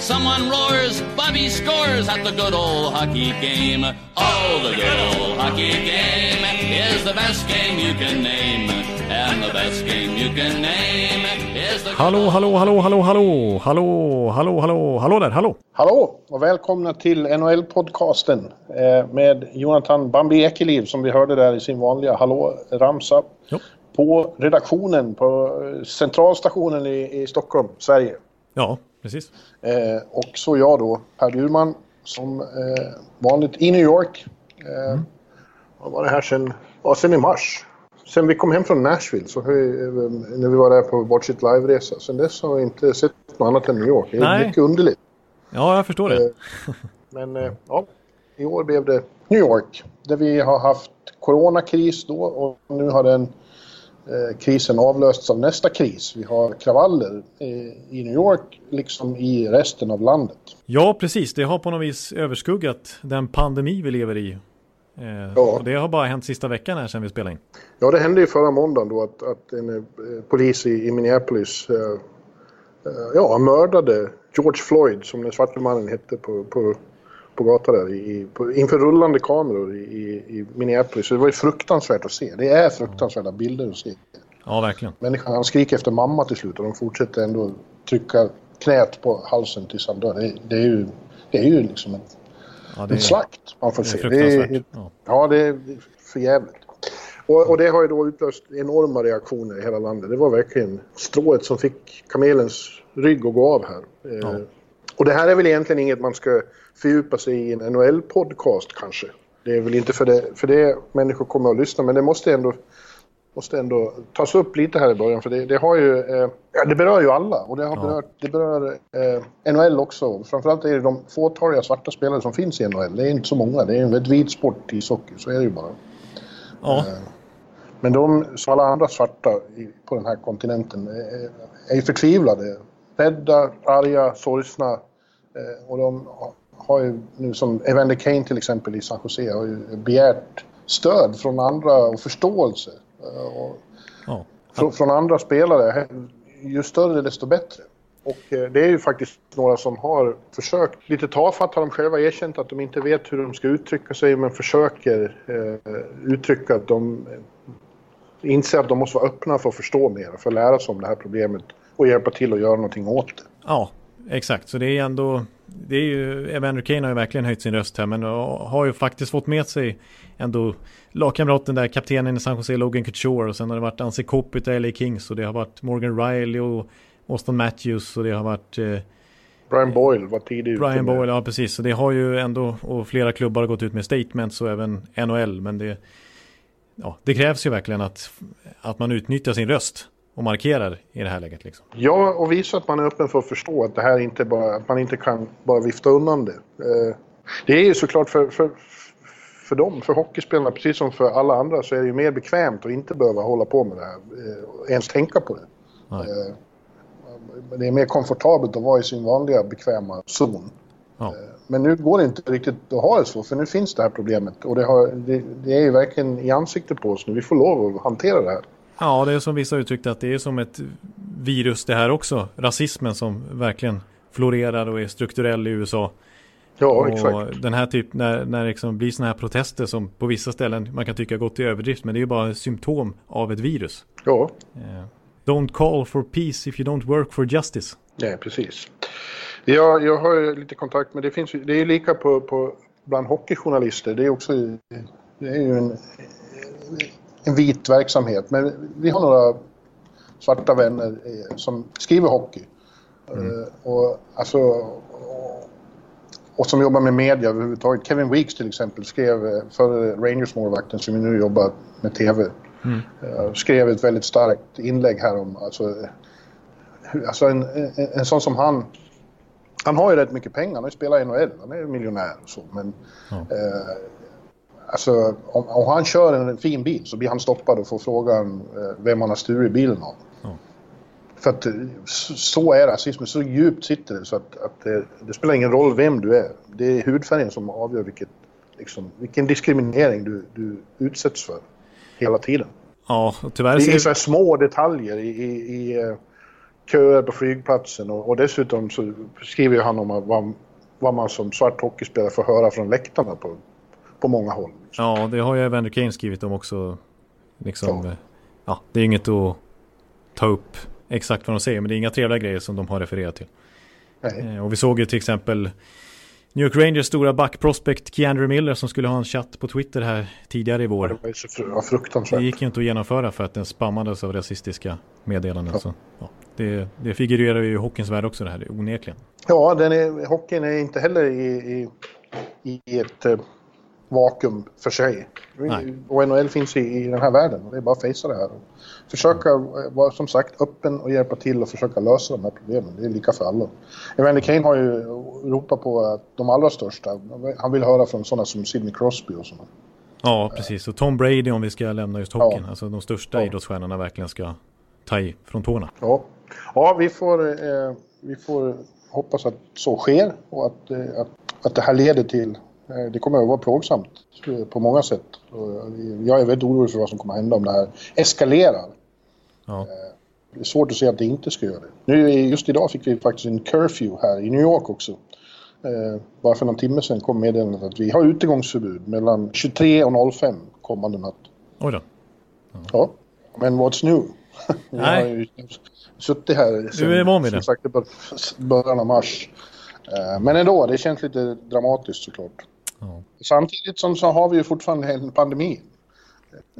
Someone roars, Bobby scores at the good old hockey game. Oh, the good old hockey game is the best game you can name. And the best game you can name is the... Hallå, hallå, hallå, hallå, hallå, hallå, hallå, hallå, hallå där, hallå. Hallå och välkomna till NHL-podcasten eh, med Jonathan Bambi Ekeliv som vi hörde där i sin vanliga hallå-ramsa. På redaktionen på eh, centralstationen i, i Stockholm, Sverige. Ja, precis. Eh, och så jag då, Per Bjurman, som eh, vanligt i New York. Eh, Mm. Jag var här sen, ja, sen i mars. Sen vi kom hem från Nashville, så har vi, eh, när vi var där på Watch It Live-resa. Sen dess har vi inte sett något annat än New York. Det är Nej. mycket underligt. Ja, jag förstår det. Eh, Men eh, ja, i år blev det New York. Där vi har haft coronakris då och nu har den krisen avlösts av nästa kris. Vi har kravaller eh, i New York liksom i resten av landet. Ja, precis. Det har på något vis överskuggat den pandemi vi lever i. Eh, Ja. Och det har bara hänt sista veckan här sedan vi spelade in. Ja, det hände ju förra måndagen då att, att en eh, polis i, i Minneapolis eh, eh, ja, mördade George Floyd, som den svarte mannen hette på, på, på gatan där, i, på, inför rullande kameror i, i, Minneapolis. Så det var ju fruktansvärt att se. Det är fruktansvärda bilder att se. Ja, verkligen. Människan, han skriker efter mamma till slut och de fortsätter ändå trycka knät på halsen tills han dör. Det, det är ju, det är ju liksom en, Ja, det en slakt man får det är se. fruktansvärt. Ja. Ja, det är för jävligt. Och, och det har ju då utlöst enorma reaktioner i hela landet. Det var verkligen strået som fick kamelens rygg att gå av här. Eh, Ja. Och det här är väl egentligen inget man ska fördjupa sig i en NHL-podcast kanske. Det är väl inte för det, för det människor kommer att lyssna, men det måste ändå, måste ändå tas upp lite här i början. För det, det har ju, eh, det berör ju alla och det, har Ja. berört, det berör eh, NHL också. Framförallt är det de fåtaliga svarta spelare som finns i NHL. Det är inte så många, det är en väldigt vit sport i socker, så är det ju bara. ja, Men de, som alla andra svarta i, på den här kontinenten, är, är ju förtvivlade. Rädda, arga, sorgsna. Eh, och de har ju nu som Evander Kane till exempel i San Jose har ju begärt stöd från andra och förståelse. Eh, och ja. från, från andra spelare. Ju större desto bättre. Och eh, det är ju faktiskt några som har försökt, lite tafatt har de själva erkänt att de inte vet hur de ska uttrycka sig men försöker eh, uttrycka att de inser att de måste vara öppna för att förstå mer, för att lära sig om det här problemet och hjälpa till att göra någonting åt det. Ja, exakt. Så det är ändå, det är ju, Evander Kane har ju verkligen höjt sin röst här, men har ju faktiskt fått med sig ändå lagkamraten där, kaptenen i San Jose, Logan Couture, och sen har det varit Anse Kopic i LA Kings, och det har varit Morgan Riley och Austin Matthews, och det har varit eh, Brian Boyle var tidig ute Brian med- Boyle, ja precis. Så det har ju ändå, och flera klubbar har gått ut med statements och även NHL, men det, ja, det krävs ju verkligen att, att man utnyttjar sin röst och markerar i det här läget liksom. Ja, och visa att man är öppen för att förstå att det här inte bara, att man inte kan bara vifta undan det. Eh, Det är ju såklart för, för, för dem, för hockeyspelarna, precis som för alla andra, så är det ju mer bekvämt att inte behöva hålla på med det här, eh, ens tänka på det. Nej. Eh, Det är mer komfortabelt att vara i sin vanliga bekväma zon. Ja. Men nu går det inte riktigt att ha det så, för nu finns det här problemet. Och det, har, det, det är ju verkligen i ansiktet på oss nu. Vi får lov att hantera det här. Ja, det är som vissa uttryckt att det är som ett virus det här också. Rasismen som verkligen florerar och är strukturell i USA. Ja, och exakt. den här typ, när, när det liksom blir sådana här protester som på vissa ställen man kan tycka gått i överdrift. Men det är ju bara symptom av ett virus. Ja, Eh, Don't call for peace if you don't work for justice. Nej, precis. Jag, jag har lite kontakt med, det finns det är lika på, på bland hockeyjournalister. Det är också, det är ju en, en vit verksamhet. Men vi har några svarta vänner som skriver hockey. Eh, och, alltså, och, som jobbar med media överhuvudtaget. Kevin Weeks till exempel skrev, eh, före Rangers-målvakten som nu jobbar med TV, eh, skrev ett väldigt starkt inlägg här om alltså, alltså en, en, en sån som han. Han har ju rätt mycket pengar, han har ju spelat i NHL, han är miljonär och så. Men Ja. eh, Alltså, om, om, han kör en fin bil så blir han stoppad och får frågan eh, vem han har stulit bilen av. Ja. För att så är rasismen, så djupt sitter det så att, att det, det, spelar ingen roll vem du är. Det är hudfärgen som avgör vilket, liksom, vilken diskriminering du, du utsätts för hela tiden. Ja, tyvärr Det är så små detaljer i, i, i uh, köer på flygplatsen och, och, dessutom så skriver han om vad, vad man som svart hockeyspelare får höra från läktarna på, på många håll. Ja, det har ju Evander Kane skrivit om också. Liksom, ja. ja, det är inget att ta upp exakt vad de säger, men det är inga trevliga grejer som de har refererat till. Nej. Eh, och vi såg ju till exempel New York Rangers stora backprospect Keandre Miller som skulle ha en chatt på Twitter här tidigare i vår. Det var så fruktansvärt. Det gick ju inte att genomföra för att den spammades av rasistiska meddelanden. Ja. Så, ja, det, det figurerar ju i hockeyns värld också det här, onekligen. Ja, den är, hockeyn är inte heller i, i, i ett eh, vakuum för sig. Nej. Och NHL finns i, i den här världen. Det är bara att fejsa det här. Och försöka vara som sagt öppen och hjälpa till och försöka lösa de här problemen. Det är lika för alla. Evander Kane har ju ropat på att de allra största. Han vill höra från sådana som Sidney Crosby och sådana. Ja, precis. Och Tom Brady om vi ska lämna just hockeyn. Ja. Alltså de största ja. idrottsstjärnorna verkligen ska ta i från tårna. Ja, ja vi, får, eh, vi får hoppas att så sker och att, eh, att, att det här leder till Eh, det kommer att vara plågsamt eh, på många sätt. Eh, jag är väldigt orolig för vad som kommer att hända om det här eskalerar. Ja. Det är svårt att se att det inte ska göra det. Nu, just idag fick vi faktiskt en curfew här i New York också. bara för någon timme sedan kom meddelandet att vi har utegångsförbud mellan 23 och 05 kommande natt. Oj då. Ja. ja. Men what's new? Nej. har ju suttit här sen, är van vid det. Sagt, början av mars. Men ändå, det känns lite dramatiskt såklart. Ja. Samtidigt som så har vi ju fortfarande en pandemi.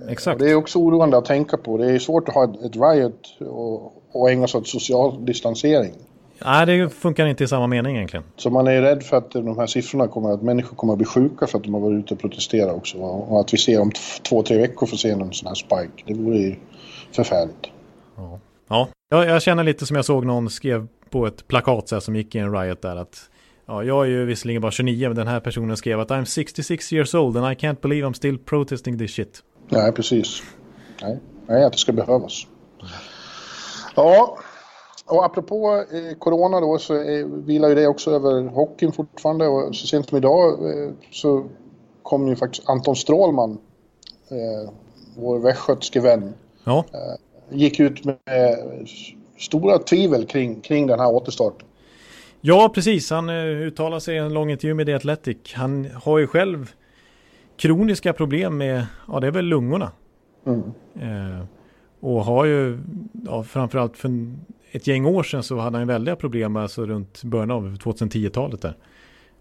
Exakt. det är också oroande att tänka på. Det är svårt att ha ett, riot och, och ägna sig åt social distansering. Nej, det funkar inte i samma mening egentligen. Så man är rädd för att de här siffrorna kommer att människor kommer att bli sjuka för att de har varit ute och protesterat också. Och att vi ser om två, tre veckor får se en sån här spike. Det vore ju förfärligt. Ja, ja. Jag, jag känner lite som jag såg någon skrev på ett plakat så här, som gick i en riot där att Ja, jag är ju visserligen bara 29 men den här personen skrev att I'm 66 years old and I can't believe I'm still protesting this shit. Nej, precis. Nej, Nej att det ska behövas. Ja, och apropå eh, corona då så eh, vilar ju det också över hockeyn fortfarande och så sent som idag eh, så kom ju faktiskt Anton Strålman, eh, vår västgötske vän, ja. eh, gick ut med stora tvivel kring, kring den här återstarten. Ja, precis. Han uh, uttalar sig i en lång intervju med The Athletic. Han har ju själv kroniska problem med, ja det är väl lungorna. Mm. Uh, och har ju, ja, framförallt för ett gäng år sedan så hade han väldiga problem alltså runt början av 2010-talet där.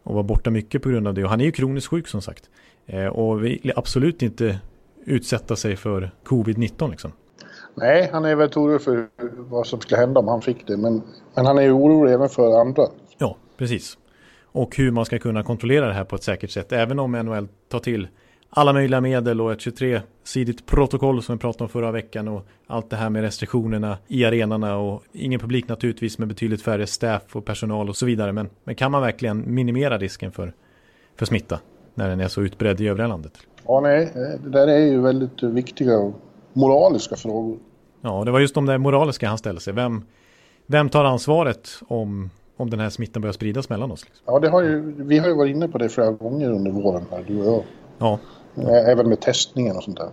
Och var borta mycket på grund av det. Och han är ju kroniskt sjuk som sagt. Uh, och vill absolut inte utsätta sig för covid-19 liksom. Nej, han är väldigt orolig för vad som skulle hända om han fick det. Men, men han är ju orolig även för andra. Ja, precis. Och hur man ska kunna kontrollera det här på ett säkert sätt. Även om NHL tar till alla möjliga medel och ett 23-sidigt protokoll som vi pratade om förra veckan och allt det här med restriktionerna i arenorna och ingen publik naturligtvis med betydligt färre staff och personal och så vidare. Men, men kan man verkligen minimera risken för, för smitta när den är så utbredd i övriga landet? Ja, nej, det där är ju väldigt viktiga moraliska frågor. Ja, det var just de där moraliska han ställde sig. Vem, vem tar ansvaret om, om den här smittan börjar spridas mellan oss? Liksom? Ja, det har ju, vi har ju varit inne på det flera gånger under våren här, du och jag. Ja. Även med testningen och sånt där.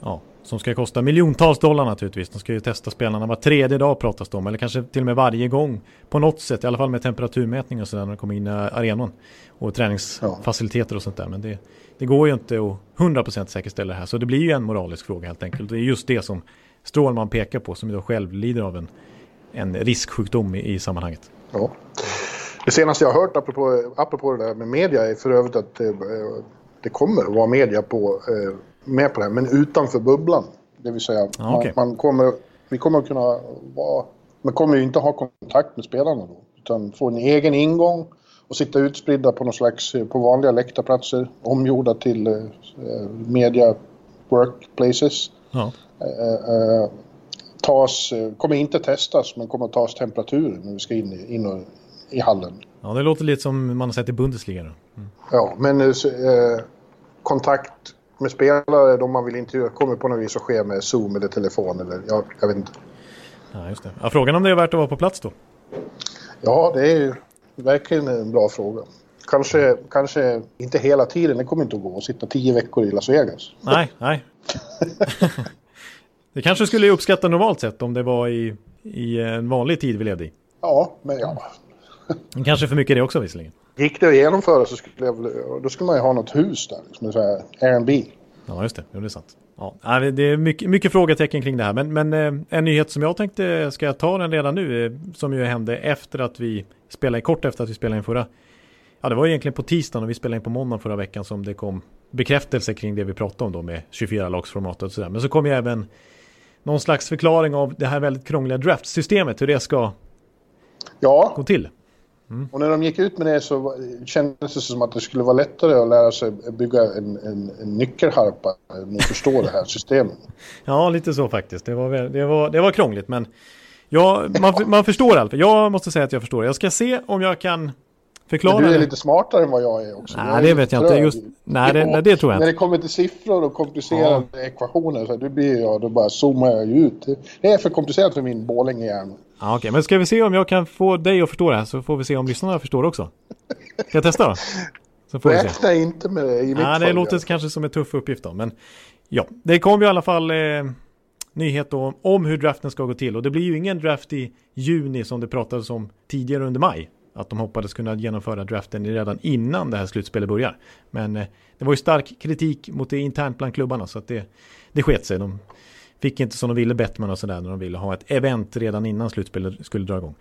Ja, som ska kosta miljontals dollar naturligtvis. De ska ju testa spelarna var tredje dag pratas det om. Eller kanske till och med varje gång. På något sätt, i alla fall med temperaturmätning och sådär när de kommer in i arenan. Och träningsfaciliteter och sånt där. Men det, det går ju inte att 100% säkerställa det här. Så det blir ju en moralisk fråga helt enkelt. Det är just det som Strålman pekar på som då själv lider av en, en risksjukdom i, i sammanhanget. Ja. Det senaste jag har hört apropå, apropå det där med media är för övrigt att eh, det kommer att vara media på, eh, med på det här, men utanför bubblan. Det vill säga, ja, okay. man, man, kommer, vi kommer att kunna vara... Man kommer ju inte ha kontakt med spelarna då, utan få en egen ingång och sitta utspridda på någon slags, eh, på vanliga läktarplatser, omgjorda till eh, media workplaces. Ja. Eh, eh, tas, kommer inte testas men kommer tas temperaturer när vi ska in, in och, i hallen. Ja, det låter lite som man har sett i Bundesliga. Mm. Ja, men eh, kontakt med spelare de man vill intervjua kommer på något vis att ske med Zoom eller telefon eller jag, jag vet inte. Ja, just det. Ja, frågan om det är värt att vara på plats då? Ja, det är verkligen en bra fråga. Kanske, kanske inte hela tiden, det kommer inte att gå att sitta tio veckor i Las Vegas. Nej, nej. det kanske skulle uppskatta normalt sett om det var i, i en vanlig tid vi levde i. Ja, men ja. Kanske för mycket det också visserligen. Gick det att genomföra så skulle jag, då skulle man ju ha något hus där, liksom så här Airbnb. Ja, just det. Jo, det är sant. Ja, det är mycket, mycket frågetecken kring det här. Men, men eh, en nyhet som jag tänkte, ska jag ta den redan nu, eh, som ju hände efter att vi spelade kort efter att vi spelade in förra. Ja, det var egentligen på tisdagen och vi spelade in på måndagen förra veckan som det kom bekräftelse kring det vi pratade om då med 24-lagsformatet och sådär. Men så kom ju även någon slags förklaring av det här väldigt krångliga draftsystemet, hur det ska ja. gå till. Mm. Och när de gick ut med det så kändes det som att det skulle vara lättare att lära sig bygga en, en, en nyckelharpa än att förstå det här systemet. Ja, lite så faktiskt. Det var, det var, det var krångligt, men ja, man, man förstår fall. Jag måste säga att jag förstår. Jag ska se om jag kan förklara. Men du är lite smartare än vad jag är också. Nej, det vet jag inte. Just, nej, det, nej, det tror jag inte. När det kommer till siffror och komplicerade ja. ekvationer så då blir jag, då bara zoomar jag ut. Det är för komplicerat för min Borlänge-hjärna. Ja, Okej, okay. men ska vi se om jag kan få dig att förstå det här så får vi se om lyssnarna förstår också. Ska jag testa då? Så får Räkna inte med det i mitt Nej, det låter kanske som en tuff uppgift då, men ja, det kom ju i alla fall eh, nyhet då om hur draften ska gå till och det blir ju ingen draft i juni som det pratades om tidigare under maj. Att de hoppades kunna genomföra draften redan innan det här slutspelet börjar. Men eh, det var ju stark kritik mot det internt bland klubbarna så att det, det sket sig. De fick inte som de ville Bettman och sådär när de ville ha ett event redan innan slutspelet skulle dra igång.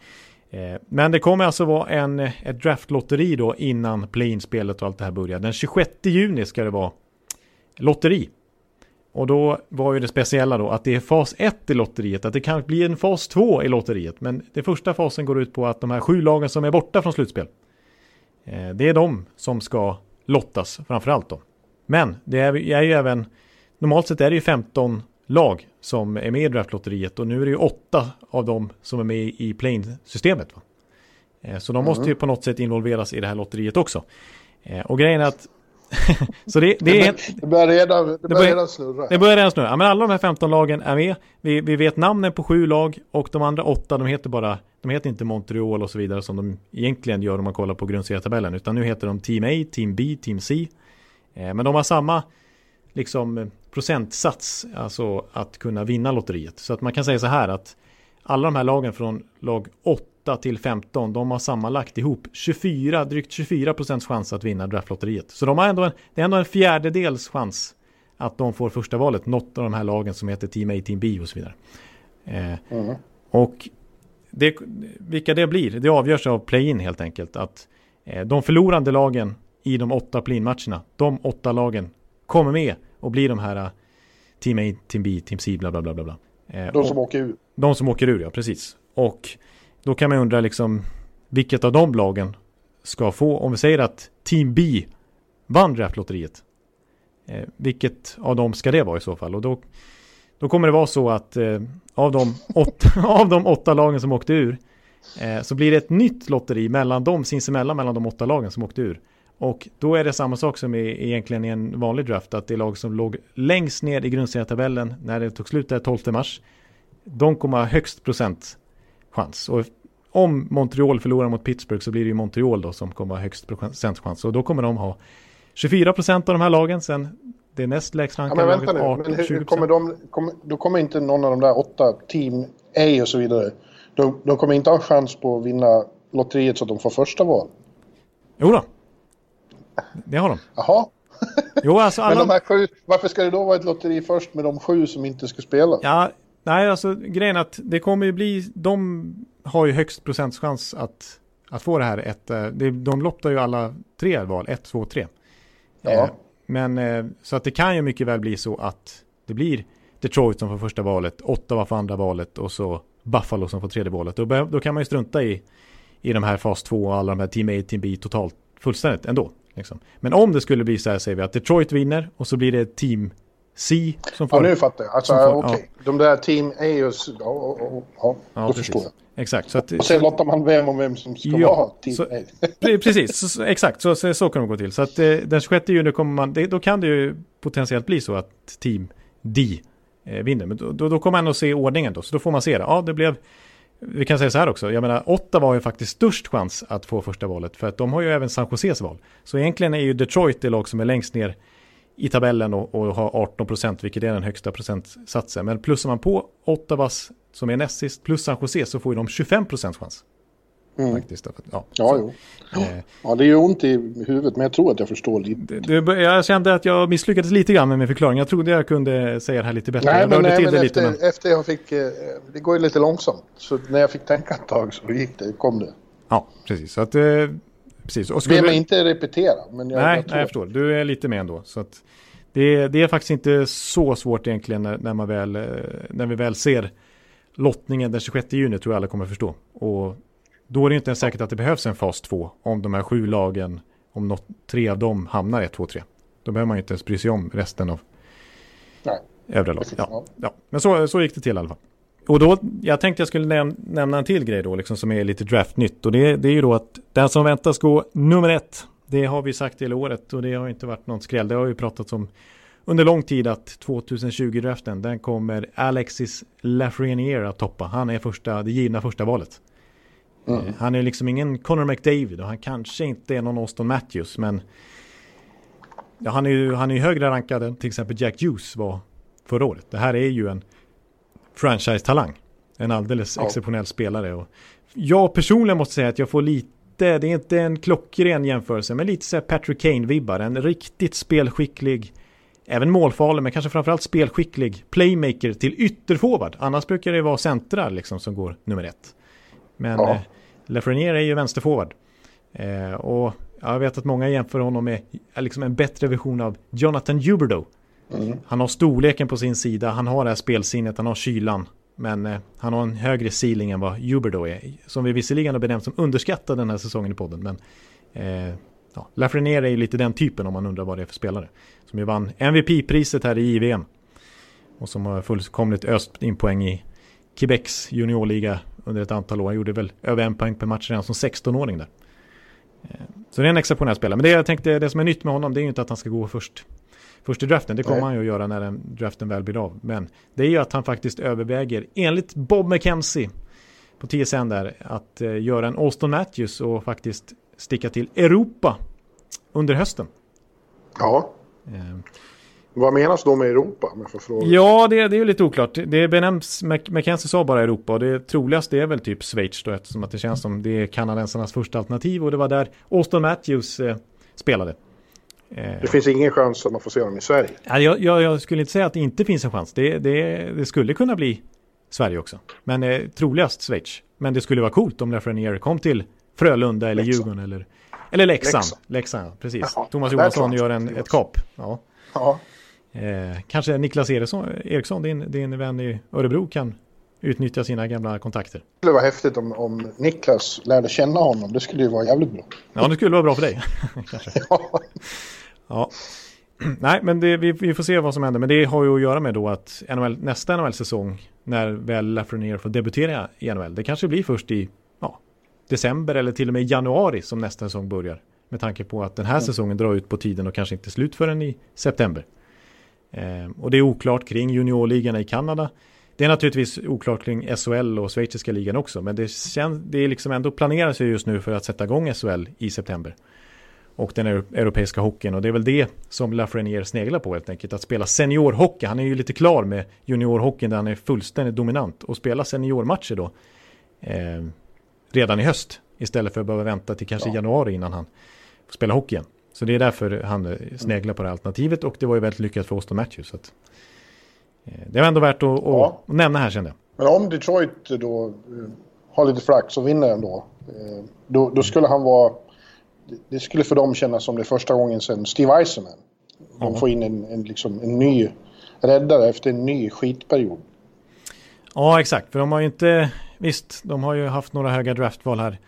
Eh, men det kommer alltså vara en, eh, ett draftlotteri då innan play-in-spelet och allt det här börjar. Den 26 juni ska det vara lotteri. Och då var ju det speciella då att det är fas 1 i lotteriet, att det kan bli en fas 2 i lotteriet. Men den första fasen går ut på att de här sju lagen som är borta från slutspel, eh, det är de som ska lottas framförallt då. Men det är, är ju även, normalt sett är det ju 15 lag som är med i draftlotteriet och nu är det ju åtta av dem som är med i plane-systemet. Eh, så de måste ju mm. på något sätt involveras i det här lotteriet också. Eh, och grejen är att så det, det, är, det börjar redan, det börjar redan snurra. Det börjar redan snurra. Ja, men alla de här 15 lagen är med. Vi, vi vet namnen på sju lag och de andra åtta, de heter bara, de heter inte Montreal och så vidare som de egentligen gör om man kollar på grundserietabellen. Utan nu heter de Team A, Team B, Team C. Eh, men de har samma liksom procentsats, alltså att kunna vinna lotteriet. Så att man kan säga så här att alla de här lagen från lag 8 till 15, de har sammanlagt ihop 24, drygt 24 procents chans att vinna draftlotteriet. Så de har ändå en, det är ändå en fjärdedels chans att de får första valet, något av de här lagen som heter Team A, Team B och så vidare. Eh, mm. Och det, vilka det blir, det avgörs av play-in helt enkelt. Att eh, de förlorande lagen i de åtta play-in-matcherna, de åtta lagen kommer med och blir de här äh, Team A, Team B, Team C, bla bla bla bla. Eh, de som åker ur. De som åker ur, ja precis. Och då kan man undra liksom vilket av de lagen ska få, om vi säger att Team B vann draftlotteriet. Eh, vilket av dem ska det vara i så fall? Och då, då kommer det vara så att eh, av, de åtta, av de åtta lagen som åkte ur eh, så blir det ett nytt lotteri mellan dem sinsemellan, mellan de åtta lagen som åkte ur. Och då är det samma sak som i, egentligen i en vanlig draft, att det lag som låg längst ner i grundserietabellen när det tog slut den 12 mars, de kommer ha högst procent chans. Och om Montreal förlorar mot Pittsburgh så blir det ju Montreal då som kommer ha högst procentchans. Och då kommer de ha 24 procent av de här lagen, sen det näst lägst rankade ja, laget 18, men hur, kommer de, kommer, då kommer inte någon av de där åtta, Team A och så vidare, de, de kommer inte ha chans på att vinna lotteriet så att de får första val. Jo då, det har de. Jaha. Jo, alltså alla... Men de här sju, varför ska det då vara ett lotteri först med de sju som inte ska spela? Ja, nej alltså grejen att det kommer ju bli, de har ju högst procentchans att, att få det här ett, eh, de lottar ju alla tre val, ett, två, tre. Ja. Eh, men eh, så att det kan ju mycket väl bli så att det blir Detroit som får första valet, Ottawa får andra valet och så Buffalo som får tredje valet. Då, då kan man ju strunta i, i de här fas 2 och alla de här Team A, Team B totalt fullständigt ändå. Liksom. Men om det skulle bli så här säger vi att Detroit vinner och så blir det Team C som får... Ja, nu fattar jag. Alltså, okej. De där Team A och... Ja, ja, ja, ja, Ja, då precis. förstår jag. Exakt. Att, Och sen lottar man vem och vem som ska Ja, vara Team så- A. Pre- Precis, så, så, exakt så, så, så kan det gå till. Så att eh, den 26 juni kommer man, det, då kan det ju potentiellt bli så att Team D eh, vinner. Men då, då, då kommer man att se ordningen då, så då får man se det. Ja, det blev, vi kan säga så här också, jag menar Ottawa har ju faktiskt störst chans att få första valet, för att de har ju även San Joses val. Så egentligen är ju Detroit det lag som är längst ner i tabellen och, och har 18 procent, vilket är den högsta procentsatsen. Men plussar man på Ottawas, som är näst sist, plus San Jose, så får ju de 25 procents chans. Mm. Faktiskt. Ja, Ja, jo. eh, Ja, det gör ont i huvudet, men jag tror att jag förstår lite. Det, det, jag kände att jag misslyckades lite grann med min förklaring. Jag trodde jag kunde säga det här lite bättre. Nej, jag men, nej, till men det efter, lite. Men... efter jag fick... eh, Det går ju lite långsamt. Så när jag fick tänka ett tag så gick det, kom det. Ja, precis. Så att, eh, precis. Och Be skulle... mig inte repetera, men jag, nej, jag nej, jag förstår. Du är lite med ändå. Så att det, det är faktiskt inte så svårt egentligen när, när, man väl, eh, när vi väl ser lottningen den 26 juni tror jag alla kommer förstå. Och då är det inte ens säkert att det behövs en fas 2 om de här sju lagen, om något, tre av dem hamnar 1, 2, 3. Då behöver man ju inte ens bry sig om resten av Nej. övriga lag. Ja. Ja, men så, så gick det till i alla fall. Och då, jag tänkte jag skulle näm nämna en till grej då, liksom som är lite draftnytt. Och det, det är ju då att den som väntas gå nummer ett, det har vi sagt hela året och det har inte varit någon skräll. Det har ju pratats om under lång tid att 2020-draften, den kommer Alexis Lafreniere att toppa. Han är första, det givna första valet. Mm. Eh, Han är liksom ingen Connor McDavid och han kanske inte är någon Austin Matthews, men ja, han är ju han är högre rankad än till exempel Jack Hughes var förra året. Det här är ju en franchise-talang. En alldeles Ja. exceptionell spelare. Och jag personligen måste säga att jag får lite, det är inte en klockren jämförelse, men lite så här Patrick Kane-vibbar. En riktigt spelskicklig, även målfarlig, men kanske framförallt spelskicklig playmaker till ytterforward. Annars brukar det vara centrar liksom som går nummer ett. Men Ja. eh, Lafreniere är ju vänsterforward. Eh, och jag vet att många jämför honom med liksom en bättre version av Jonathan Huberdeau. Mm. Han har storleken på sin sida, han har det här spelsinnet, han har kylan. Men eh, han har en högre ceiling än vad Huberdeau är. Som vi visserligen har benämnt som underskattad den här säsongen i podden. Men eh, ja, Lafreniere är ju lite den typen om man undrar vad det är för spelare. Som ju vann MVP-priset här i JVM. Och som har fullkomligt öst in poäng i Quebecs juniorliga under ett antal år. Han gjorde väl över en poäng per match redan som 16-åring där. Eh, Så det är en exceptionell spelare. Men det jag tänkte, det som är nytt med honom det är ju inte att han ska gå först, först i draften. Det kommer Nej. han ju att göra när den draften väl blir av. Men det är ju att han faktiskt överväger, enligt Bob McKenzie på TSN där, att eh, göra en Austin Matthews och faktiskt sticka till Europa under hösten. Ja, Eh, vad menas då med Europa? Ja, det, det är ju lite oklart. Det benämns, Mc- McKenzie sa bara Europa och det troligaste är väl typ Schweiz då eftersom att det känns som det är kanadensarnas första alternativ och det var där Austin Matthews eh, spelade. Eh, Det finns ingen chans att man får se honom i Sverige. ja, jag, jag, jag skulle inte säga att det inte finns en chans. Det, det, det skulle kunna bli Sverige också. Men eh, troligast Schweiz. Men det skulle vara coolt om Lafreniere kom till Frölunda eller Leksand. Djurgården eller, eller Leksand. Leksand. Leksand, precis. Jaha, Thomas Johansson gör en, ett kap. Ja. Ja, Eh, kanske Niklas Eriksson, Eriksson din, din vän i Örebro, kan utnyttja sina gamla kontakter. det skulle vara häftigt om, om Niklas lärde känna honom. Det skulle ju vara jävligt bra. Ja, det skulle vara bra för dig. Ja, Ja. Nej, men det, vi, vi får se vad som händer. Men det har ju att göra med då att NHL, nästa NHL-säsong, när väl Lafreniere får debutera i NHL, det kanske blir först i ja, december eller till och med januari som nästa säsong börjar. Med tanke på att den här säsongen drar ut på tiden och kanske inte slut förrän i september. Eh, och det är oklart kring juniorligorna i Kanada. Det är naturligtvis oklart kring SHL och schweiziska ligan också. Men det, känns, det är liksom ändå planeras ju just nu för att sätta igång SHL i september. Och den euro- europeiska hockeyn. Och det är väl det som Lafreniere sneglar på helt enkelt. Att spela seniorhockey. Han är ju lite klar med juniorhockeyn där han är fullständigt dominant. Och spela seniormatcher då. Eh, redan i höst. Istället för att behöva vänta till kanske Ja. januari innan han får spela hockey igen. Så det är därför han eh, sneglar på det alternativet. Och det var ju väldigt lyckat för Austin Matthews. Så att, eh, det var ändå värt att, att, Ja. att nämna här kände jag. Men om Detroit då eh, har lite flax och vinner ändå. Eh, då, då skulle han vara... det- skulle för dem kännas som det första gången sedan Steve Eisenman. De får in en, en, liksom, en ny räddare efter en ny skitperiod. Ja, exakt. För de har ju inte, visst, de har ju haft några höga draftval här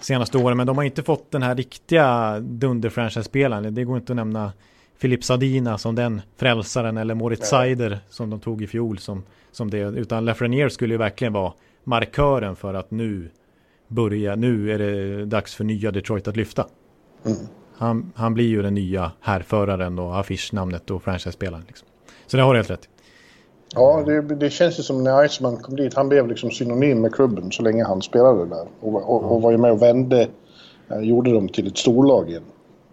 senaste åren, men de har inte fått den här riktiga dunder-franchise-spelaren. Det går inte att nämna Filip Sadina som den frälsaren eller Moritz Seider som de tog i fjol som, som det. Utan Lafreniere skulle ju verkligen vara markören för att nu börja, nu är det dags för nya Detroit att lyfta. Mm. Han, han blir ju den nya härföraren och affischnamnet och franchise-spelaren. Liksom. Så det har du helt rätt Ja, det, det, känns ju som när Iceman kom dit. Han blev liksom synonym med klubben så länge han spelade där. Och, och, och var ju med och vände, eh, gjorde dem till ett storlag igen.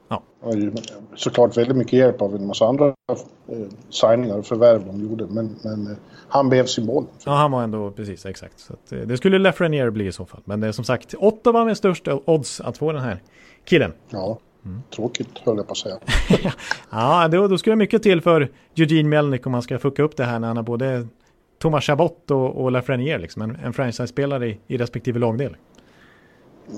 Ja. Och ju, såklart väldigt mycket hjälp av en massa andra eh, signingar och förvärv de gjorde. Men, men eh, han blev symbolen. Ja, han var ändå precis exakt. Så att, eh, det skulle Lafreniere bli i så fall. Men det är som sagt Ottawa med störst odds att få den här killen. Ja. Mm. Tråkigt höll jag på att säga. ja, då, då skulle det mycket till för Eugene Melnick om han ska fucka upp det här när han har både Thomas Chabot och, och Lafreniere, liksom, en, en franchise-spelare i, i respektive lagdel.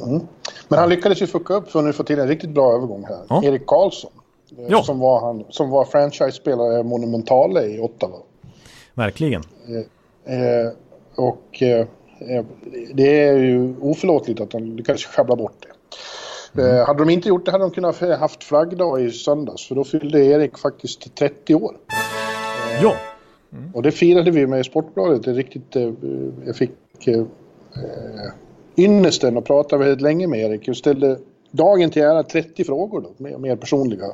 Mm. Men han lyckades ju fucka upp för nu få till en riktigt bra övergång här. Ja. Erik Karlsson. Eh, ja. Som var, han, som var franchise-spelare monumentale i Ottawa. Verkligen. Eh, eh, och eh, eh, det är ju oförlåtligt att han lyckades sjabbla bort det. Mm. Eh, hade de inte gjort det hade de kunnat haft flaggdag i söndags för då fyllde Erik faktiskt 30 år. Ja. Mm. Och det firade vi med Sportbladet. Det riktigt, eh, jag fick eh, ynnesten att prata väldigt länge med Erik. Jag ställde dagen till ära 30 frågor då, mer, mer personliga.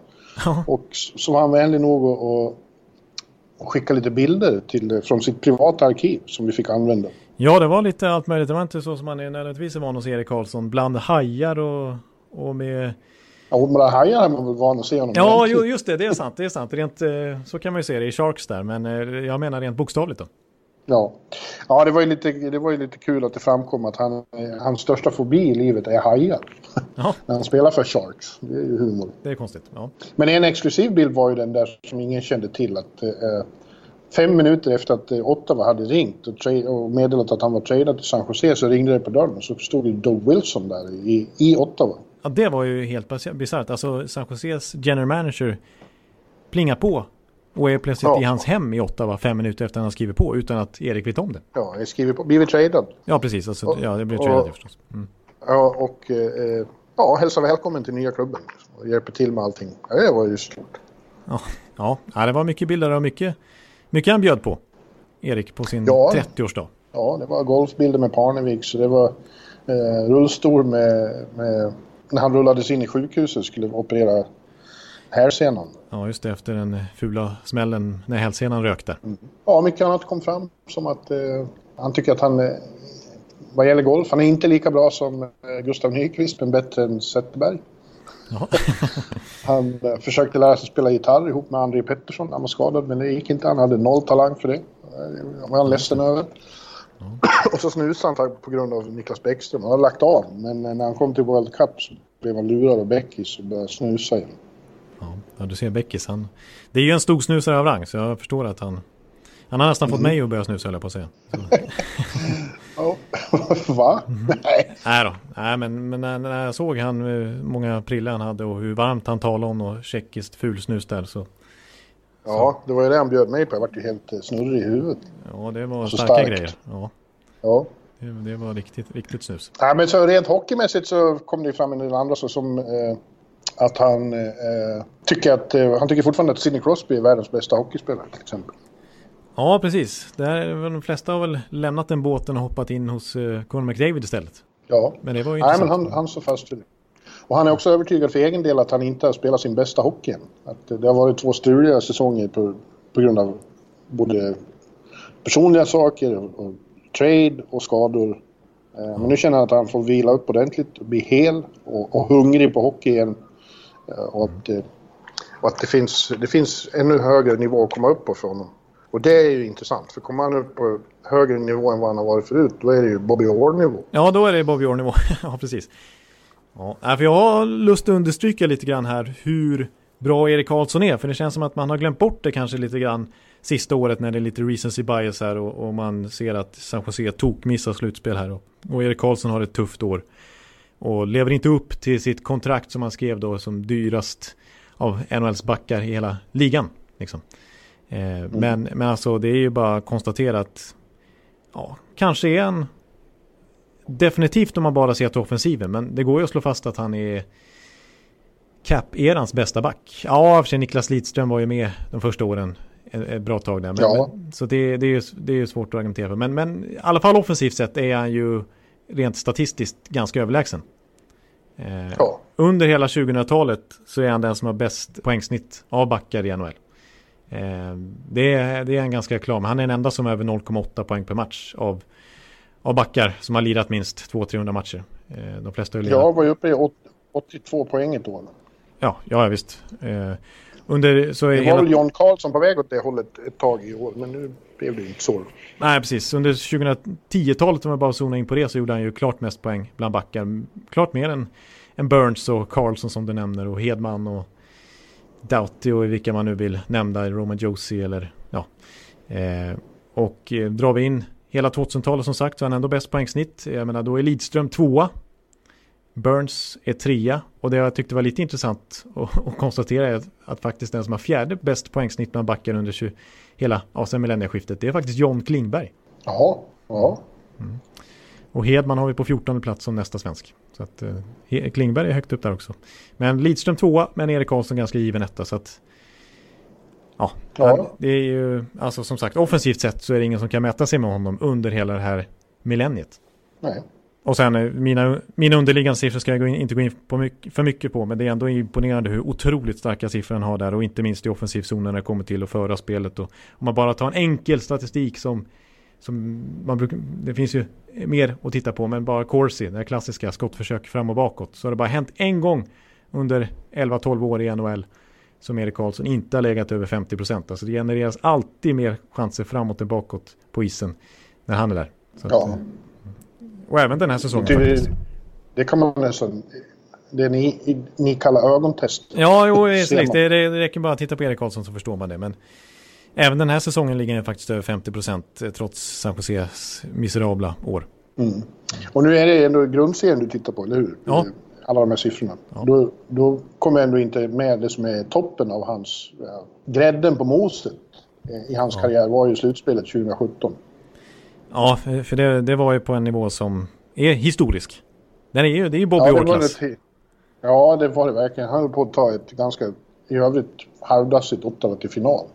Ja. Och så var han vänlig nog att skicka lite bilder till, från sitt privata arkiv som vi fick använda. Ja, det var lite allt möjligt. Det var inte så som man är nödvändigtvis är van hos Erik Karlsson. Bland hajar och och med... Ja, med hajar är man väl van att se honom. Ja, jo, just det, det är sant. Det är sant. Rent, eh, så kan man ju se det i Sharks där, men eh, jag menar rent bokstavligt då. Ja, ja det, var ju lite, det var ju lite kul att det framkom att han, hans största fobi i livet är hajar. Ja. När han spelar för Sharks. Det är ju humor. Det är konstigt, ja. Men en exklusiv bild var ju den där som ingen kände till. att eh, Fem minuter efter att eh, Ottawa hade ringt och, och meddelat att han var tradad till San Jose så ringde det på dörren och så stod ju Doug Wilson där i, i Ottawa. Ja, det var ju helt bisarrt. Alltså San Joses general manager plingar på och är plötsligt ja. i hans hem i Ottawa fem minuter efter att han skrivit på utan att Erik vet om det. Ja, jag skriver på. Blivit tradad. Ja, precis. Alltså, och, ja, det blev tradad förstås. Mm. Ja, och eh, ja, hälsa välkommen till nya klubben. Och hjälper till med allting. Ja, det var ju stort. Ja, ja, det var mycket bilder och mycket, mycket han bjöd på. Erik på sin ja, 30-årsdag. Ja, det var golfbilder med Parnevik. Så det var eh, rullstol med, med när han rullades in i sjukhuset skulle operera hälsenan. Ja, just det. Efter den fula smällen när hälsenan rökte. Mm. Ja, mycket annat kom fram. Som att eh, han tycker att han, eh, vad gäller golf, han är inte lika bra som eh, Gustav Nyqvist, men bättre än Zetterberg. han eh, försökte lära sig spela gitarr ihop med André Pettersson han var skadad, men det gick inte. Han hade noll talang för det. Det var han ledsen över. och så snusade han på grund av Niklas Bäckström. Han har lagt av, men när han kom till World Cup så blev han lurad av Bäckis och började snusa igen. Ja, du ser Bäckis. Han, det är ju en stor snusare av rang, så jag förstår att han... Han har nästan mm. fått mig att börja snusa, höll jag på att säga. Va? Mm. Nej. Nej då. Nej, men, men när, när jag såg han, hur många prillor han hade och hur varmt han talade om och tjeckiskt fulsnus där så... Ja, det var ju det han bjöd mig på. Jag vart ju helt eh, snurrig i huvudet. Ja, det var så starka starkt. grejer. Ja. Ja. Det, det, var riktigt, riktigt snus. Ja, men så rent hockeymässigt så kom det fram en del andra så som eh, att han eh, tycker att eh, han tycker fortfarande att Sidney Crosby är världens bästa hockeyspelare till exempel. Ja, precis. Där, de flesta har väl lämnat den båten och hoppat in hos eh, Conor McDavid istället. Ja, men det var ju Nej, men han, han står fast vid det. Och han är också övertygad för egen del att han inte har spelat sin bästa hockey än. Att det har varit två struliga säsonger på, på grund av både personliga saker och trade och skador. Eh, men nu känner han att han får vila upp ordentligt bli hel och, och hungrig på hockey igen. Eh, och att, eh, och att det, finns, det finns ännu högre nivå att komma upp på för honom. Och det är ju intressant, för kommer han upp på högre nivå än vad han har varit förut, då är det ju Bobby Orr-nivå. Ja, då är det Bobby Orr-nivå. ja, precis. Ja, för jag har lust att understryka lite grann här hur bra Erik Karlsson är, för det känns som att man har glömt bort det kanske lite grann sista året när det är lite recency bias här och, och man ser att San Jose tokmissar slutspel här och, och Erik Karlsson har ett tufft år och lever inte upp till sitt kontrakt som han skrev då som dyrast av NHLs backar i hela ligan. Liksom. Eh, mm. men, men alltså det är ju bara att konstatera att ja, kanske är han definitivt om man bara ser till offensiven men det går ju att slå fast att han är cap-erans bästa back. Ja, för sig Niklas Lidström var ju med de första åren ett bra tag där. Men, Ja. men, så det, det, är ju, det är ju svårt att argumentera för. Men, men i alla fall offensivt sett är han ju rent statistiskt ganska överlägsen. Eh, Ja. Under hela 2000-talet så är han den som har bäst poängsnitt av backar i NHL. Eh, det, är, det är en ganska klar, men han är den enda som har över 0,8 poäng per match av, av backar som har lirat minst 200-300 matcher. Eh, de flesta har ju lirat Jag var ju uppe i åt- 82 poäng ett år. Ja, ja visst. Eh, under så är Det var hela... väl John Karlsson på väg åt det hållet ett tag i år, men nu blev det inte så. Nej, precis. Under 2010-talet, om jag bara zonar in på det, så gjorde han ju klart mest poäng bland backar. Klart mer än, än Burns och Carlson som du nämner och Hedman och Doughty och vilka man nu vill nämna, Roman Josie eller ja. Eh, och eh, drar vi in hela 2000-talet som sagt så är han ändå bäst poängsnitt. Jag menar då är Lidström tvåa. Burns är trea och det jag tyckte var lite intressant att, att konstatera är att, att faktiskt den som har fjärde bäst poängsnitt bland backar under 20, hela ja, sen millennieskiftet det är faktiskt John Klingberg. Jaha, ja. Och Hedman har vi på 14 plats som nästa svensk. Så att eh, Klingberg är högt upp där också. Men Lidström tvåa, men Erik Karlsson ganska given etta. Så att, ja, Ja. det är ju, alltså som sagt, offensivt sett så är det ingen som kan mäta sig med honom under hela det här millenniet. Nej. Och sen eh, mina, mina underliggande siffror ska jag gå in, inte gå in på mycket, för mycket på, men det är ändå imponerande hur otroligt starka siffror han har där och inte minst i offensivzonen när det kommer till att föra spelet. Och om man bara tar en enkel statistik som, som man brukar, det finns ju mer att titta på, men bara Corsi, det här klassiska skottförsök fram och bakåt, så har det bara hänt en gång under 11-12 år i NHL som Erik Karlsson inte har legat över 50 procent. Alltså det genereras alltid mer chanser framåt än bakåt på isen när han är där. Så att, Ja. eh, och även den här säsongen Det, faktiskt. det kan man nästan... Det ni, ni kallar ögontest. Ja, jo, det, det, det räcker bara att titta på Erik Karlsson så förstår man det. Men även den här säsongen ligger han faktiskt över 50 procent eh, trots San Joses miserabla år. Mm. Och nu är det ändå grundserien du tittar på, eller hur? Ja. Alla de här siffrorna. Ja. Då, då kommer ändå inte med det som är toppen av hans... Ja, grädden på moset eh, i hans Ja. karriär var ju slutspelet 2017. Ja, för det, det var ju på en nivå som är historisk. Den är ju, det är ju Bobby ja, det, ja, det var det verkligen. Han höll på att ta ett ganska, i övrigt, halvdassigt Ottawa till final.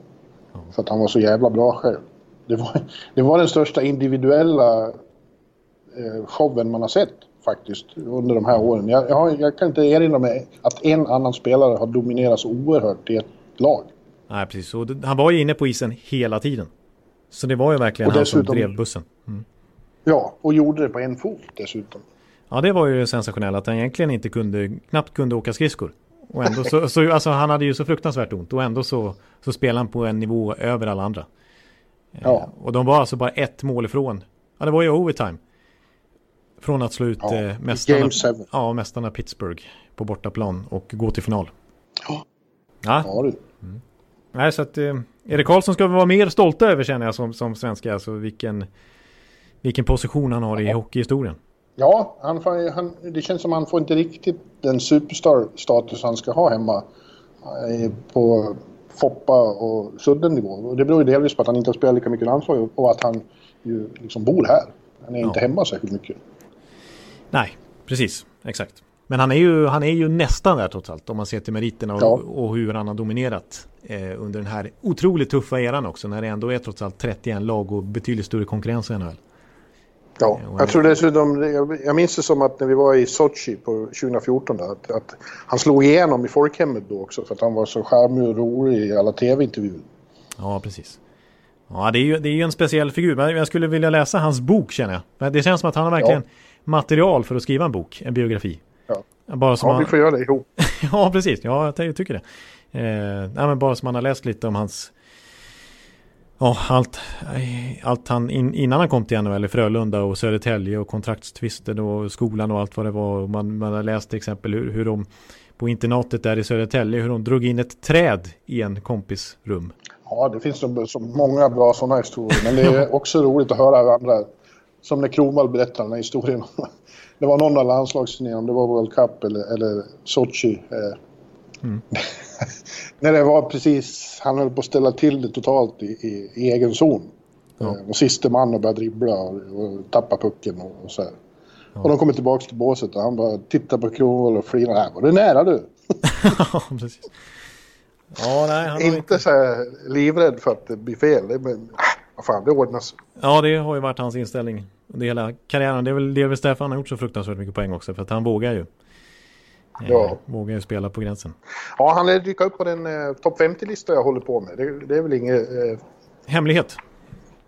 För att han var så jävla bra själv. Det var, det var den största individuella eh, showen man har sett faktiskt under de här åren. Jag, jag, jag kan inte erinra mig att en annan spelare har dominerat så oerhört i ett lag. Nej, precis. Och han var ju inne på isen hela tiden. Så det var ju verkligen han som drev bussen. Mm. Ja, och gjorde det på en fot dessutom. Ja, det var ju sensationellt att han egentligen inte kunde, knappt kunde åka skridskor. Och ändå så, så alltså han hade ju så fruktansvärt ont och ändå så, så spelade han på en nivå över alla andra. Eh, Ja. Och de var alltså bara ett mål ifrån. Ja, det var ju overtime. Från att slå ut Ja, eh, mästarna, Game 7. ja, mästarna Pittsburgh på bortaplan och gå till final. Ja. Ja, Ja, du. nej, så att eh, Erik Karlsson ska vi vara mer stolta över känner jag som, som svenska. Alltså vilken, vilken position han har i hockeyhistorien. Ja, han, får- han, det känns som han får inte riktigt den superstar-status han ska ha hemma eh, på Foppa och Sudden-nivå. Och det beror ju delvis på att han inte har spelat lika mycket landslag och att han ju liksom bor här. Han är Ja. inte hemma särskilt mycket. Nej, precis. Exakt. Men han är, ju, han är ju nästan där trots allt om man ser till meriterna och, Ja. och hur han har dominerat eh, under den här otroligt tuffa eran också när det ändå är trots allt 31 lag och betydligt större konkurrens i NHL. Ja, och jag tror dessutom, jag, jag minns det som att när vi var i Sochi på 2014 där, att, att han slog igenom i folkhemmet då också för att han var så charmig och rolig i alla tv-intervjuer. Ja, precis. Ja, det är ju, det är ju en speciell figur. Men jag skulle vilja läsa hans bok känner jag. Det känns som att han har verkligen material för att skriva en bok, en biografi. Ja. Bara som Ja, han... vi får göra det ihop. Ja, precis. Ja, jag tycker det. Eh, nej, men bara som man har läst lite om hans... Ja, allt, allt han in, innan han kom till NHL i Frölunda och Södertälje och kontraktstvister och skolan och allt vad det var. Man, man har läst till exempel hur, hur de på internatet där i Södertälje hur de drog in ett träd i en kompis rum. Ja, det finns så, så många bra sådana historier. Men det är också roligt att höra andra. Som när Kronwall berättar den här historien. Det var någon av landslagsturnéerna, om det var World Cup eller, eller Sochi. Eh, Mm. när det var precis, han höll på att ställa till det totalt i, i, i egen zon. Ja. Eh, och siste man och började dribbla och, och tappa pucken och, och så här. Och de kommer tillbaka till båset och han bara tittar på Kronwall och flinar. Här var det nära du. ja, precis. Ja, nej, han inte, inte så här livrädd för att det blir fel. Men, äh, vad fan, det ordnas. Ja, det har ju varit hans inställning under hela karriären. Det är väl det väl Stefan har gjort så fruktansvärt mycket poäng också. För att han vågar ju. Eh, Ja. Vågar ju spela på gränsen. Ja, han lär dyka upp på den eh, topp 50-lista jag håller på med. Det, det är väl inget... Eh, Hemlighet.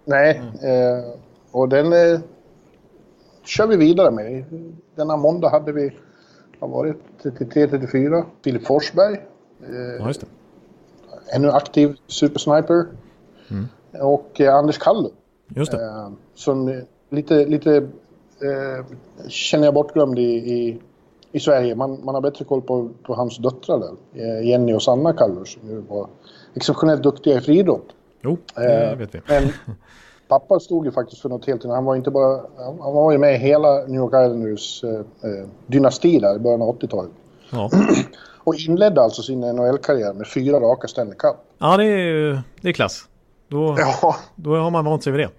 nej, eh, och den eh, kör vi vidare med. Denna måndag hade vi, har varit 33-34, Filip Forsberg. Eh, Ja, just det. ännu aktiv supersniper. Och eh, Anders Kallo. Just det. Eh, som eh, lite, lite eh, känner jag bortglömd i, i, i Sverige. Man, man har bättre koll på, på hans döttrar där. Eh, Jenny och Sanna Kallur som ju var exceptionellt duktiga i friidrott. Jo, det Eh, vet vi. Men pappa stod ju faktiskt för något helt annat. Han var inte bara... Han var ju med i hela New York Islanders eh, eh, dynasti där i början av 80-talet. Ja, Och inledde alltså sin NHL-karriär med fyra raka Stanley Cup. ja det, är, det är klass. Då, Ja, då har man vant sig vid det.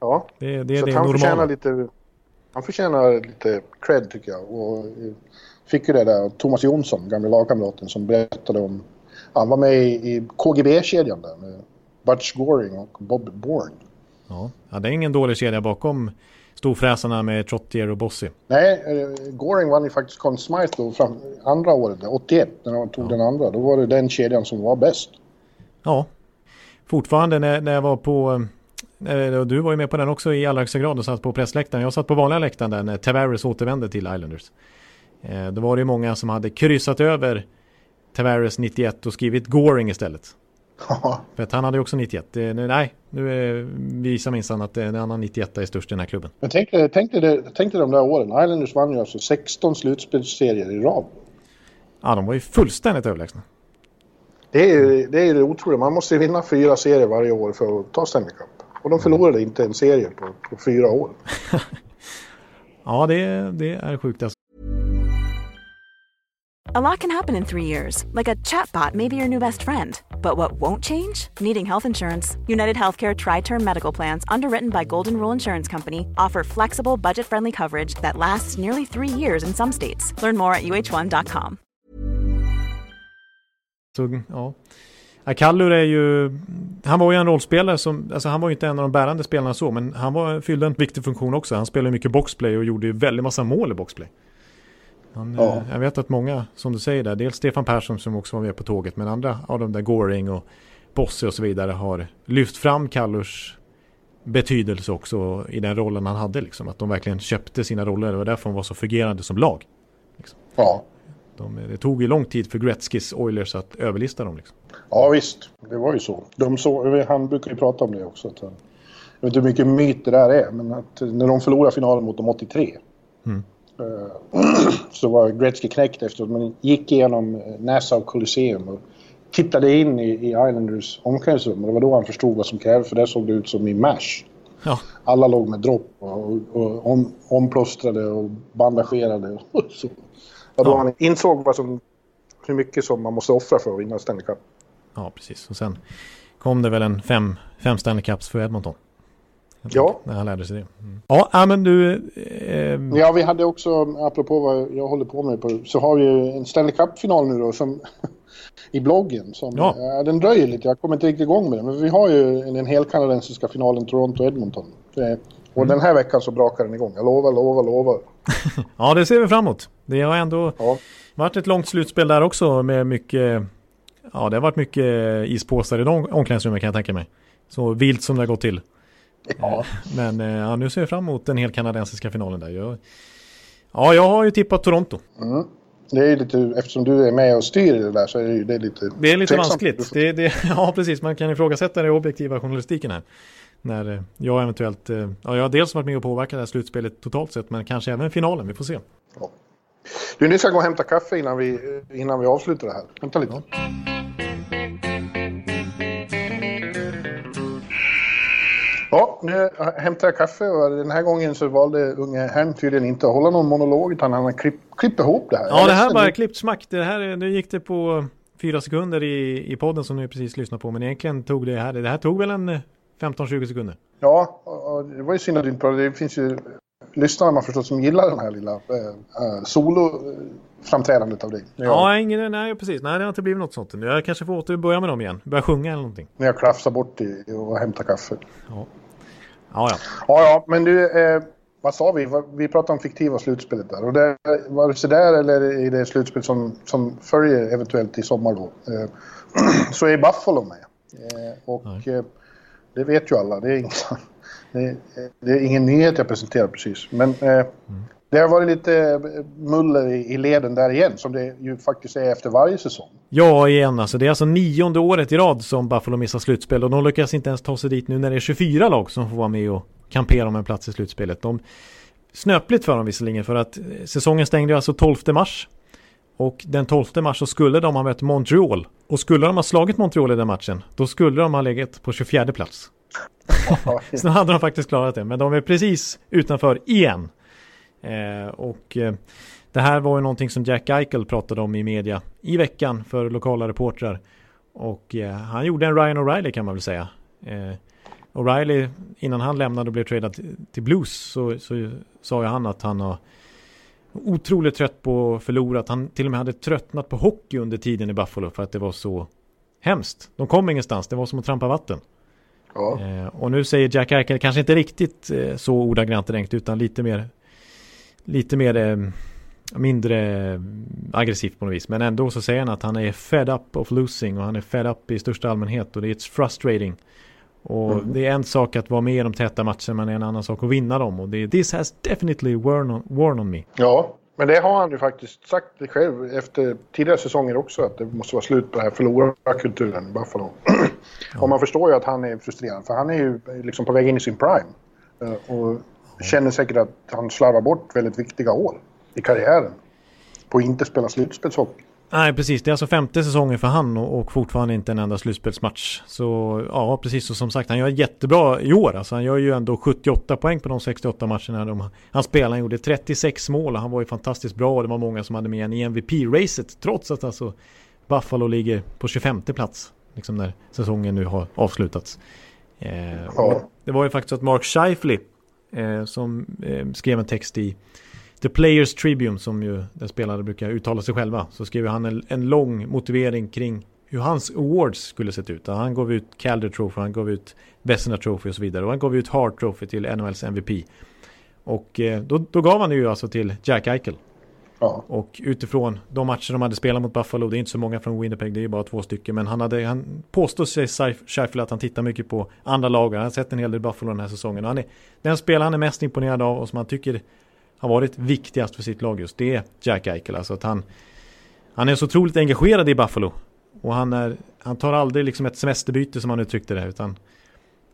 Ja. Det, det Så det han förtjänar normala. lite, han förtjänar lite cred tycker jag. Och eh, fick ju det där Thomas Jonsson, gamla lagkamraten, som berättade om... Han var med i, KGB-kedjan där med Butch Goring och Bob Bourne. Ja. ja, det är ingen dålig kedja bakom storfräsarna med Trottier och Bossy. Nej, eh, Goring vann ju faktiskt Conn Smythe då fram, andra året, 81, när han tog den andra. Då var det den kedjan som var bäst. Ja, fortfarande när, när jag var på... eh, Du var ju med på den också i allra högsta grad och satt på pressläktaren. Jag satt på vanliga läktaren där när Tavares återvände till Islanders. Eh, Då var det ju många som hade kryssat över Tavares 91 och skrivit Goring istället. Ja, För att han hade ju också 91. Det, nu, nej, nu är, visar minsann att en annan 91 är störst i den här klubben. Men tänk dig, tänk, dig, tänk dig de där åren. Islanders vann ju alltså 16 slutspelsserier i rad. Ja, de var ju fullständigt överlägsna. Det är ju det, är otroliga. Man måste ju vinna fyra serier varje år för att ta Stanley Cup. Och de förlorade inte en serie på, på fyra år. Ja, det, det är sjukt alltså. A lot can happen in three years, like a chatbot may be your new best friend. But what won't change? Needing health insurance. United Healthcare Tri Term Medical Plans, underwritten by Golden Rule Insurance Company, offer flexible, budget friendly coverage that lasts nearly three years in some states. Learn more at uh1.com. Så, ja. Ja, Kallur är ju, han var ju en rollspelare som, alltså han var ju inte en av de bärande spelarna så, men han var, fyllde en viktig funktion också. Han spelade mycket boxplay och gjorde ju väldigt massa mål i boxplay. Han, Ja. eh, Jag vet att många, som du säger där, dels Stefan Persson som också var med på tåget, men andra av de där Goring och Bosse och så vidare har lyft fram Kallurs betydelse också i den rollen han hade. Liksom, att de verkligen köpte sina roller. Det var därför de var så fungerande som lag. Ja, De, det tog ju lång tid för Gretzkys Oilers att överlista dem. Liksom. ja visst. Det var ju så. De så han brukar ju prata om det också. Att, han- jag vet inte hur mycket myt det där är, men att när de förlorade finalen mot dem 83 Mm. eh, så var Gretzky knäckt efter att man gick igenom Nassau Coliseum och tittade in i, i Islanders omklädningsrum. Och det var då han förstod vad som krävdes, för där såg det ut som i MASH. Ja, Alla låg med dropp och, och om, omplåstrade och bandagerade. Och så. Ja, då Ja. han insåg vad som, hur mycket som man måste offra för att vinna Stanley Cup. ja, precis. Och sen kom det väl en fem, fem Stanley Cups för Edmonton. Ja. När han lärde sig det. Mm. Ja, men du... Eh, Ja, vi hade också, apropå vad jag håller på med, på, så har vi ju en Stanley Cup-final nu då som, i bloggen. Som, Ja. den dröjer lite, jag kommer inte riktigt igång med den. Men vi har ju den helkanadensiska finalen Toronto-Edmonton. Och den här veckan så brakar den igång. Jag lovar, lovar, lovar. Ja, det ser vi fram emot. Det har ändå Ja, varit ett långt slutspel där också med mycket... Ja, det har varit mycket ispåsar i de omklädningsrummen kan jag tänka mig. Så vilt som det har gått till. ja. Men eh, ja, nu ser jag fram emot den helt kanadensiska finalen där. Jag, ja, jag har ju tippat Toronto. Mm. Det är ju lite, eftersom du är med och styr det där så är det, ju- det är lite... Det är lite tveksamt. vanskligt. Det, det, ja, precis. Man kan ifrågasätta den objektiva journalistiken här. När eh, jag eventuellt... eh, Ja, jag har dels varit med och påverkat det här slutspelet totalt sett, men kanske även finalen. Vi får se. Du, ni ska gå och hämta kaffe innan vi, innan vi avslutar det här. Vänta lite. Ja, nu hämtar jag kaffe och den här gången så valde unge herrn tydligen inte att hålla någon monolog utan han klipp, klippt ihop det här. Ja, Jag det här bara nu- klippt smack. Det här, nu gick det på fyra sekunder i, i podden som ni precis lyssnade på. Men egentligen tog det här, det här tog väl en 15-20 sekunder. Ja, och det var ju synd att du inte pratade. Det finns ju lyssnare man förstås som gillar den här lilla eh, eh, solo, framträdandet av dig. Ja, ja ingen, nej precis. Nej, det har inte blivit något sånt. Jag kanske får åter börja med dem igen. Börja sjunga eller någonting. När jag klafsar bort och hämtar kaffe. Ja. Ja, ja. Ja, ja men du, eh, vad sa vi? Vi pratade om fiktiva slutspelet där. Och det, var det sådär eller i det slutspel som, som följer eventuellt i sommar då? Eh, så är Buffalo med. Eh, och eh, det vet ju alla. Det är, ingen, det, det är ingen nyhet jag presenterar precis. Men eh, mm. det har varit lite eh, muller i, i leden där igen, som det ju faktiskt är efter varje säsong. Ja, igen alltså. Det är alltså nionde året i rad som Buffalo missar slutspel och de lyckas inte ens ta sig dit nu när det är 24 lag som får vara med och kampera om en plats i slutspelet. De snöpligt för dem visserligen för att säsongen stängde alltså 12 mars. Och den 12 mars så skulle de ha mött Montreal. Och skulle de ha slagit Montreal i den matchen, då skulle de ha legat på 24 plats. så nu hade de faktiskt klarat det, men de är precis utanför igen. Eh, och eh, det här var ju någonting som Jack Eichel pratade om i media i veckan för lokala reportrar. Och eh, han gjorde en Ryan O'Reilly kan man väl säga. Eh, O'Reilly, innan han lämnade och blev tradad till Blues så, så sa ju han att han har otroligt trött på att förlora. Att han till och med hade tröttnat på hockey under tiden i Buffalo för att det var så hemskt. De kom ingenstans, det var som att trampa vatten. Ja. Eh, och nu säger Jack Eichel, kanske inte riktigt eh, så ordagrant direkt utan lite mer lite mer eh, mindre aggressivt på något vis. Men ändå så säger han att han är fed up of losing och han är fed up i största allmänhet och det är frustrating. Och mm. det är en sak att vara med i de täta matcherna men det är en annan sak att vinna dem. Och det är this has definitely worn on, worn on me. Ja, men det har han ju faktiskt sagt själv efter tidigare säsonger också att det måste vara slut på den här förlorarkulturen i Buffalo. Ja. Och man förstår ju att han är frustrerad för han är ju liksom på väg in i sin prime. Eh, och ja. känner säkert att han slarvar bort väldigt viktiga år i karriären. På att inte spela slutspelshockey. Nej, precis. Det är alltså femte säsongen för han och, fortfarande inte en enda slutspelsmatch. Så ja, precis. Och som sagt, han gör jättebra i år. Alltså, han gör ju ändå 78 poäng på de 68 matcherna de, han spelade. Han gjorde 36 mål och han var ju fantastiskt bra. Och det var många som hade med en i MVP-racet. Trots att alltså Buffalo ligger på 25 plats. Liksom när säsongen nu har avslutats. Eh, ja. Det var ju faktiskt att Mark Scheifele eh, som eh, skrev en text i The Players Tribune som ju den spelare brukar uttala sig själva. Så skrev han en, en lång motivering kring hur hans awards skulle sett ut. Han gav ut Calder Trophy, han gav ut Vesna Trophy och så vidare. Och han gav ut Hart Trophy till NHLs MVP. Och eh, då, då gav han det ju alltså till Jack Eichel. Ja. Och utifrån de matcher de hade spelat mot Buffalo, det är inte så många från Winnipeg, det är ju bara två stycken. Men han, hade, han påstår sig, Scheifele, att han tittar mycket på andra lag. Han har sett en hel del Buffalo den här säsongen. Och han är, den spelare han är mest imponerad av och som han tycker har varit viktigast för sitt lag just det är Jack Eichel. Alltså att han, han är så otroligt engagerad i Buffalo. Och han, är, han tar aldrig liksom ett semesterbyte som han uttryckte det. Utan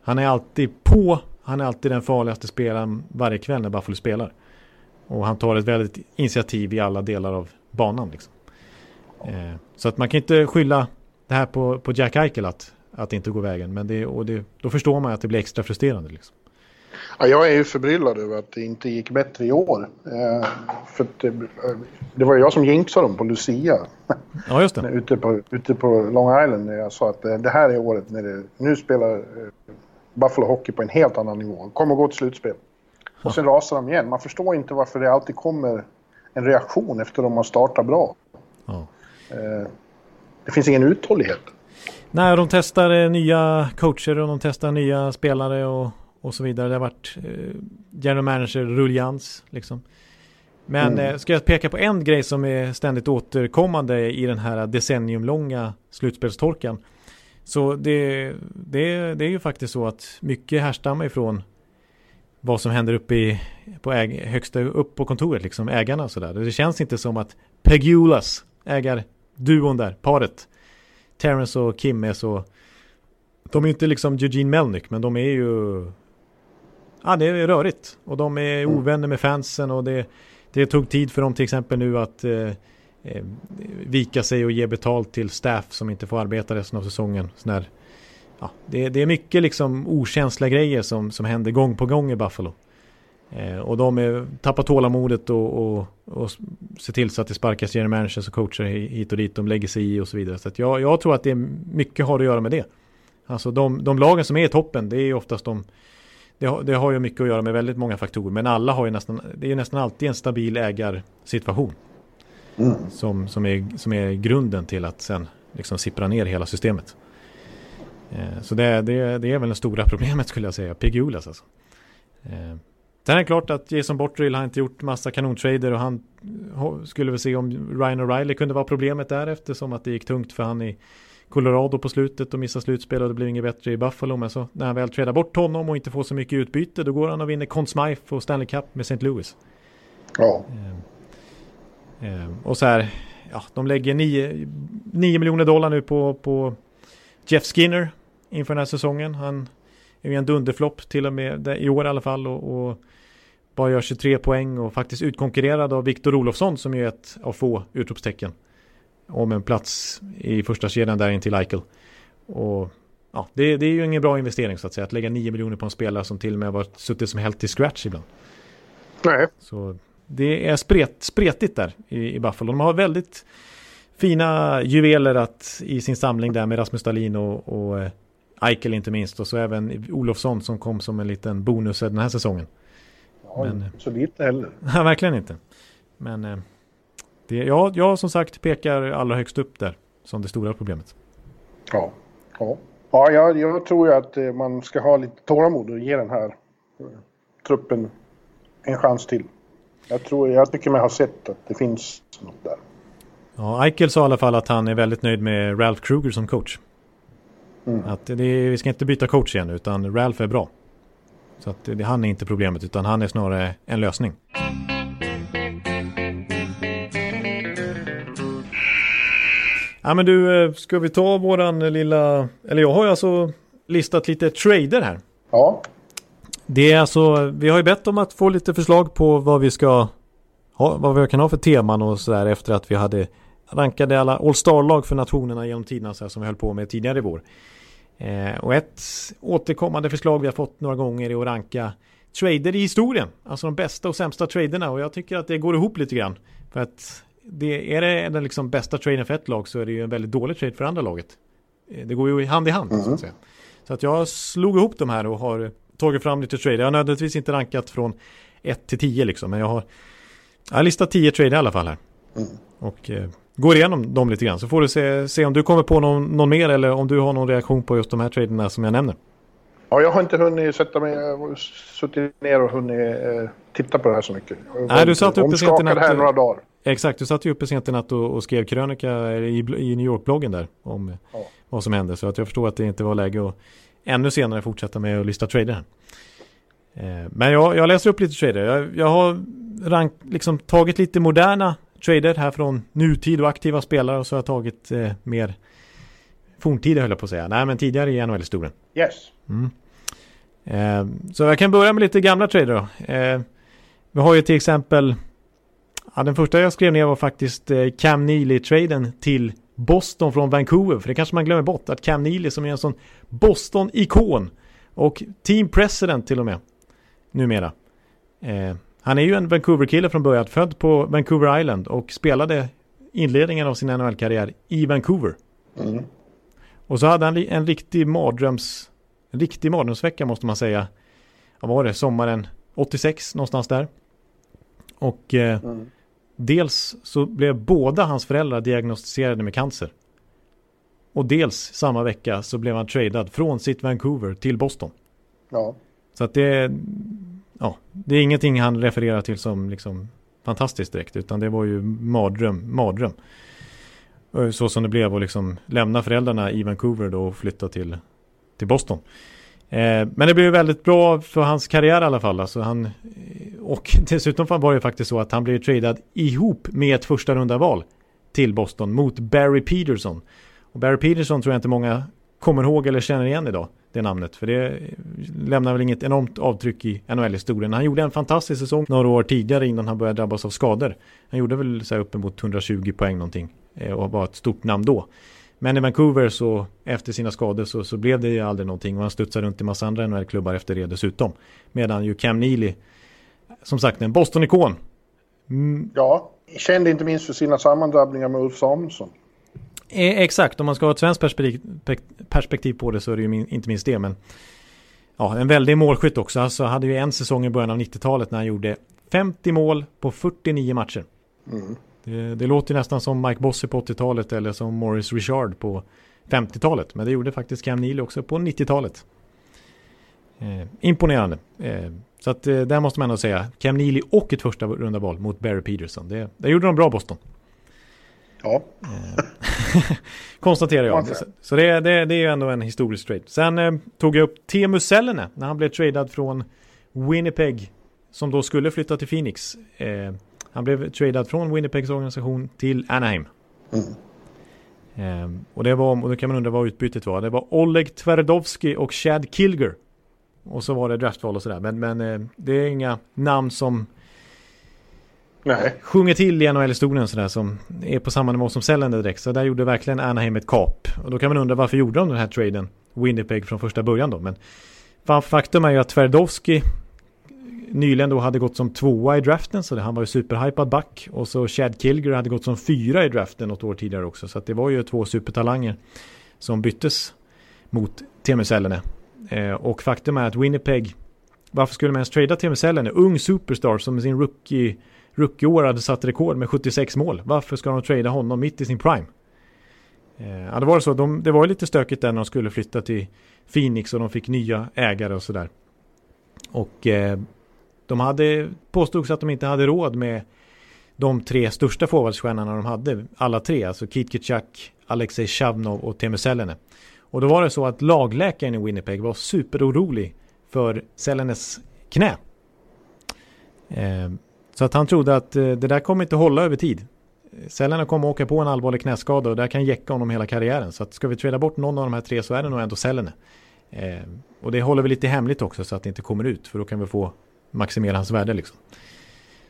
han är alltid på. Han är alltid den farligaste spelaren varje kväll när Buffalo spelar. Och han tar ett väldigt initiativ i alla delar av banan. Liksom. Eh, så att man kan inte skylla det här på, på Jack Eichel att, att det inte går vägen. Men det, och det, då förstår man att det blir extra frustrerande. Liksom. Ja, jag är ju förbryllad över att det inte gick bättre i år. Eh, för det, det, var jag som jinxade dem på Lucia. Ja, just det. ute, på, ute på Long Island när jag sa att det, det här är året när det, nu spelar eh, Buffalo Hockey på en helt annan nivå. Kommer att gå till slutspel. Och sen rasar de igen. Man förstår inte varför det alltid kommer en reaktion efter de har startat bra. Ja. Eh, det finns ingen uthållighet. Nej, de testar eh, nya coacher och de testar nya spelare och och så vidare. Det har varit eh, general manager ruljans liksom. Men mm. eh, ska jag peka på en grej som är ständigt återkommande i den här decenniumlånga slutspelstorkan. Så det, det, det är ju faktiskt så att mycket härstammar ifrån vad som händer uppe i, på äg, högsta upp på kontoret, liksom ägarna och sådär. Det känns inte som att Pegulas, ägarduon där, paret, Terrence och Kim är så de är inte liksom Eugene Melnick, men de är ju ja, det är rörigt. Och de är mm. ovänner med fansen och det, det tog tid för dem till exempel nu att eh, eh, vika sig och ge betalt till staff som inte får arbeta resten av säsongen. Sån här, ja, det, det, är mycket liksom okänsliga grejer som, som händer gång på gång i Buffalo. Eh, och de är, tappar tålamodet och, och, och ser till så att det sparkas general managers och coacher hit och dit. De lägger sig i och så vidare. Så jag, jag tror att det är mycket har att göra med det. Alltså de, de lagen som är i toppen, det är oftast de det har, det har ju mycket att göra med väldigt många faktorer. Men alla har ju nästan, det är ju nästan alltid en stabil ägarsituation. Mm. Som, som, är, som är grunden till att sen liksom sippra ner hela systemet. Eh, så det, det, det är väl det stora problemet skulle jag säga, Pigulas alltså. Eh, sen är det klart att Jason Bottrill har inte gjort massa kanontrader och han skulle väl se om Ryan O'Reilly kunde vara problemet där eftersom att det gick tungt för han i Colorado på slutet och missade slutspel och det blev inget bättre i Buffalo. Men så när han väl trädar bort honom och inte får så mycket utbyte då går han och vinner Conn Smythe och Stanley Cup med St. Louis. Ja. Eh, eh, och så här, ja, de lägger 9, 9 miljoner dollar nu på, på Jeff Skinner inför den här säsongen. Han är ju en dunderflopp till och med i år i alla fall och, och bara gör 23 poäng och faktiskt utkonkurrerad av Viktor Olofsson som är ett av få utropstecken om en plats i första kedjan där in till Eichel. Och ja, det, det, är ju ingen bra investering så att säga. Att lägga 9 miljoner på en spelare som till och med har suttit som helt i scratch ibland. Nej. Så det är spret, spretigt där i, i Buffalo. De har väldigt fina juveler att, i sin samling där med Rasmus Dahlin och, och eh, Eichel inte minst. Och så även Olofsson som kom som en liten bonus den här säsongen. Ja, Men, så lite heller. Nej, verkligen inte. Men eh, det, ja, jag som sagt pekar allra högst upp där som det stora problemet. Ja, ja. ja jag, jag tror ju att eh, man ska ha lite tålamod och ge den här truppen en chans till. Jag, tror, jag tycker mig ha sett att det finns något där. Ja, Eichel sa i alla fall att han är väldigt nöjd med Ralph Kruger som coach. Mm. Att det, vi ska inte byta coach igen utan Ralph är bra. Så att det, han är inte problemet utan han är snarare en lösning. Ja men du, eh, ska vi ta våran lilla, eller jag har ju alltså listat lite trader här. Ja. Det är alltså, vi har ju bett om att få lite förslag på vad vi ska ha, vad vi kan ha för teman och sådär efter att vi hade rankade alla All-Star-lag för nationerna genom tiderna så här, som vi höll på med tidigare i vår. Eh, och ett återkommande förslag vi har fått några gånger är att ranka trader i historien. Alltså de bästa och sämsta traderna och jag tycker att det går ihop lite grann. För att det, är det den liksom bästa traden för ett lag så är det ju en väldigt dålig trade för andra laget. Eh, det går ju hand i hand mm. så att mm. säga. Så att jag slog ihop de här och har tagit fram lite trader. Jag har nödvändigtvis inte rankat från 1 till 10 liksom. Men jag har, jag har listat 10 trader i alla fall här. Mm. Och eh, går igenom dem lite grann. Så får du se, se om du kommer på någon, någon mer eller om du har någon reaktion på just de här traderna som jag nämner. Ja, jag har inte hunnit sätta mig, suttit ner och hunnit eh, titta på det här så mycket. Nej, du satt uppe sent i natt. här några dagar. Exakt, du satt ju uppe sent i natt och, och skrev krönika i, i New York-bloggen där om ja. vad som hände. Så att jag förstår att det inte var läge att ännu senare fortsätta med att lista trader. Eh, men jag, jag läser upp lite trader. Jag, jag har rank, liksom tagit lite moderna trader här från nutid och aktiva spelare och så har jag tagit eh, mer forntida höll jag på att säga. Nej men tidigare i NHL-historien. Yes. Mm. Eh, så jag kan börja med lite gamla trader då. Eh, vi har ju till exempel Ja, den första jag skrev ner var faktiskt eh, Cam Neely-traden till Boston från Vancouver. För det kanske man glömmer bort att Cam Neely som är en sån Boston-ikon och team president till och med numera. Eh, han är ju en Vancouver-kille från början, född på Vancouver Island och spelade inledningen av sin NHL-karriär i Vancouver. Mm. Och så hade han en riktig mardröms, en riktig mardrömsvecka måste man säga. Vad var det? Sommaren 86 någonstans där. Och eh, mm. Dels så blev båda hans föräldrar diagnostiserade med cancer. Och dels samma vecka så blev han tradad från sitt Vancouver till Boston. Ja. Så att det, ja, det är ingenting han refererar till som liksom fantastiskt direkt. Utan det var ju mardröm, mardröm. Så som det blev att liksom lämna föräldrarna i Vancouver då och flytta till, till Boston. Eh, men det blev väldigt bra för hans karriär i alla fall. Alltså han, eh, och dessutom var det faktiskt så att han blev tradad ihop med ett första runda val till Boston mot Barry Peterson. Och Barry Peterson tror jag inte många kommer ihåg eller känner igen idag, det namnet. För det eh, lämnar väl inget enormt avtryck i NHL-historien. Han gjorde en fantastisk säsong några år tidigare innan han började drabbas av skador. Han gjorde väl så här uppemot 120 poäng någonting eh, och var ett stort namn då. Men i Vancouver så efter sina skador så, så blev det ju aldrig någonting och han studsade runt i massa andra NHL-klubbar efter det dessutom. Medan ju Cam Neely, som sagt en Boston-ikon. Mm. Ja, kände inte minst för sina sammandrabbningar med Ulf Samuelsson. Eh, exakt, om man ska ha ett svenskt perspektiv, perspektiv på det så är det ju min, inte minst det. Men ja, en väldig målskytt också. Alltså hade ju en säsong i början av 90-talet när han gjorde 50 mål på 49 matcher. Mm. Det, det låter nästan som Mike Bossy på 80-talet eller som Morris Richard på 50-talet. Men det gjorde faktiskt Cam Neely också på 90-talet. Eh, imponerande. Eh, så att eh, där måste man ändå säga Cam Neely och ett första runda val mot Barry Peterson. Det, det gjorde de bra Boston. Ja. Eh, konstaterar jag. Så, det, det, det är ju ändå en historisk trade. Sen eh, tog jag upp Teemu Selänne när han blev tradad från Winnipeg som då skulle flytta till Phoenix. Han blev tradad från Winnipegs organisation till Anaheim. Mm. Eh, och det var, och då kan man undra vad utbytet var. Det var Oleg Tverdovski och Chad Kilger. Och så var det draftval och sådär. Men, men eh, det är inga namn som Nej. sjunger till i NHL-historien sådär som är på samma nivå som Sällande direkt. Så där gjorde verkligen Anaheim ett kap. Och då kan man undra varför gjorde de den här traden Winnipeg från första början då. Men faktum är ju att Tverdovski nyligen då hade gått som tvåa i draften så det, han var ju superhypad back. Och så Chad Kilger hade gått som fyra i draften något år tidigare också. Så att det var ju två supertalanger som byttes mot Teemu Selänne. Eh, och faktum är att Winnipeg, varför skulle man ens trada Teemu Selänne? Ung superstar som i sin rookie, rookieår hade satt rekord med 76 mål. Varför ska de trada honom mitt i sin prime? Eh, ja, det var så. De, det var ju lite stökigt där när de skulle flytta till Phoenix och de fick nya ägare och sådär. Och eh, de hade påstods att de inte hade råd med de tre största forwardsstjärnorna de hade. Alla tre, alltså Keith Kitchak, Alexej Shavnov och Teemu Selänne. Och då var det så att lagläkaren i Winnipeg var superorolig för Sellänes knä. Eh, så att han trodde att eh, det där kommer inte hålla över tid. Selläne kommer åka på en allvarlig knäskada och det kan jäcka honom hela karriären. Så att ska vi träda bort någon av de här tre så är det nog ändå Selläne. Eh, och det håller vi lite hemligt också så att det inte kommer ut för då kan vi få maximera hans värde liksom.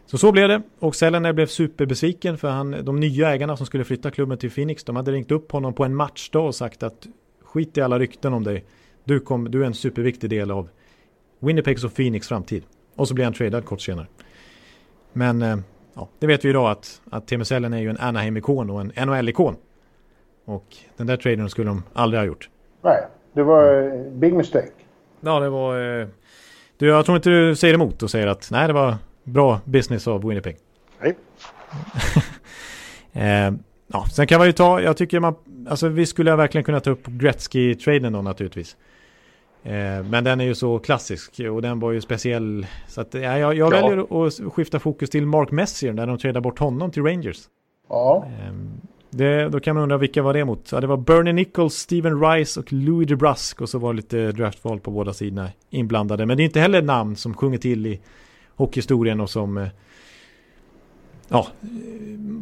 Så så blev det och Sellener blev superbesviken för han, de nya ägarna som skulle flytta klubben till Phoenix de hade ringt upp honom på en matchdag och sagt att skit i alla rykten om dig. Du, kom, du är en superviktig del av Winnipegs och Phoenix framtid. Och så blir han tradad kort senare. Men eh, ja, det vet vi idag att, att Teemu Sellen är ju en Anaheim-ikon och en NHL-ikon. Och den där traden skulle de aldrig ha gjort. Nej, det var eh, big mistake. Ja, det var... Du, jag tror inte du säger emot och säger att nej, det var bra business av Winnipeg. Nej. eh, ja, sen kan man ju ta, jag tycker man, alltså vi skulle verkligen kunna ta upp Gretzky-traden då naturligtvis. Eh, men den är ju så klassisk och den var ju speciell. Så att, ja, jag, jag ja. väljer att skifta fokus till Mark Messier när de tradar bort honom till Rangers. Ja. Eh, det, då kan man undra vilka var det mot? Ja, det var Bernie Nichols, Steven Rice och Louis DeBrusk och så var det lite draftval på båda sidorna inblandade. Men det är inte heller namn som sjunger till i hockeyhistorien och som eh, ja,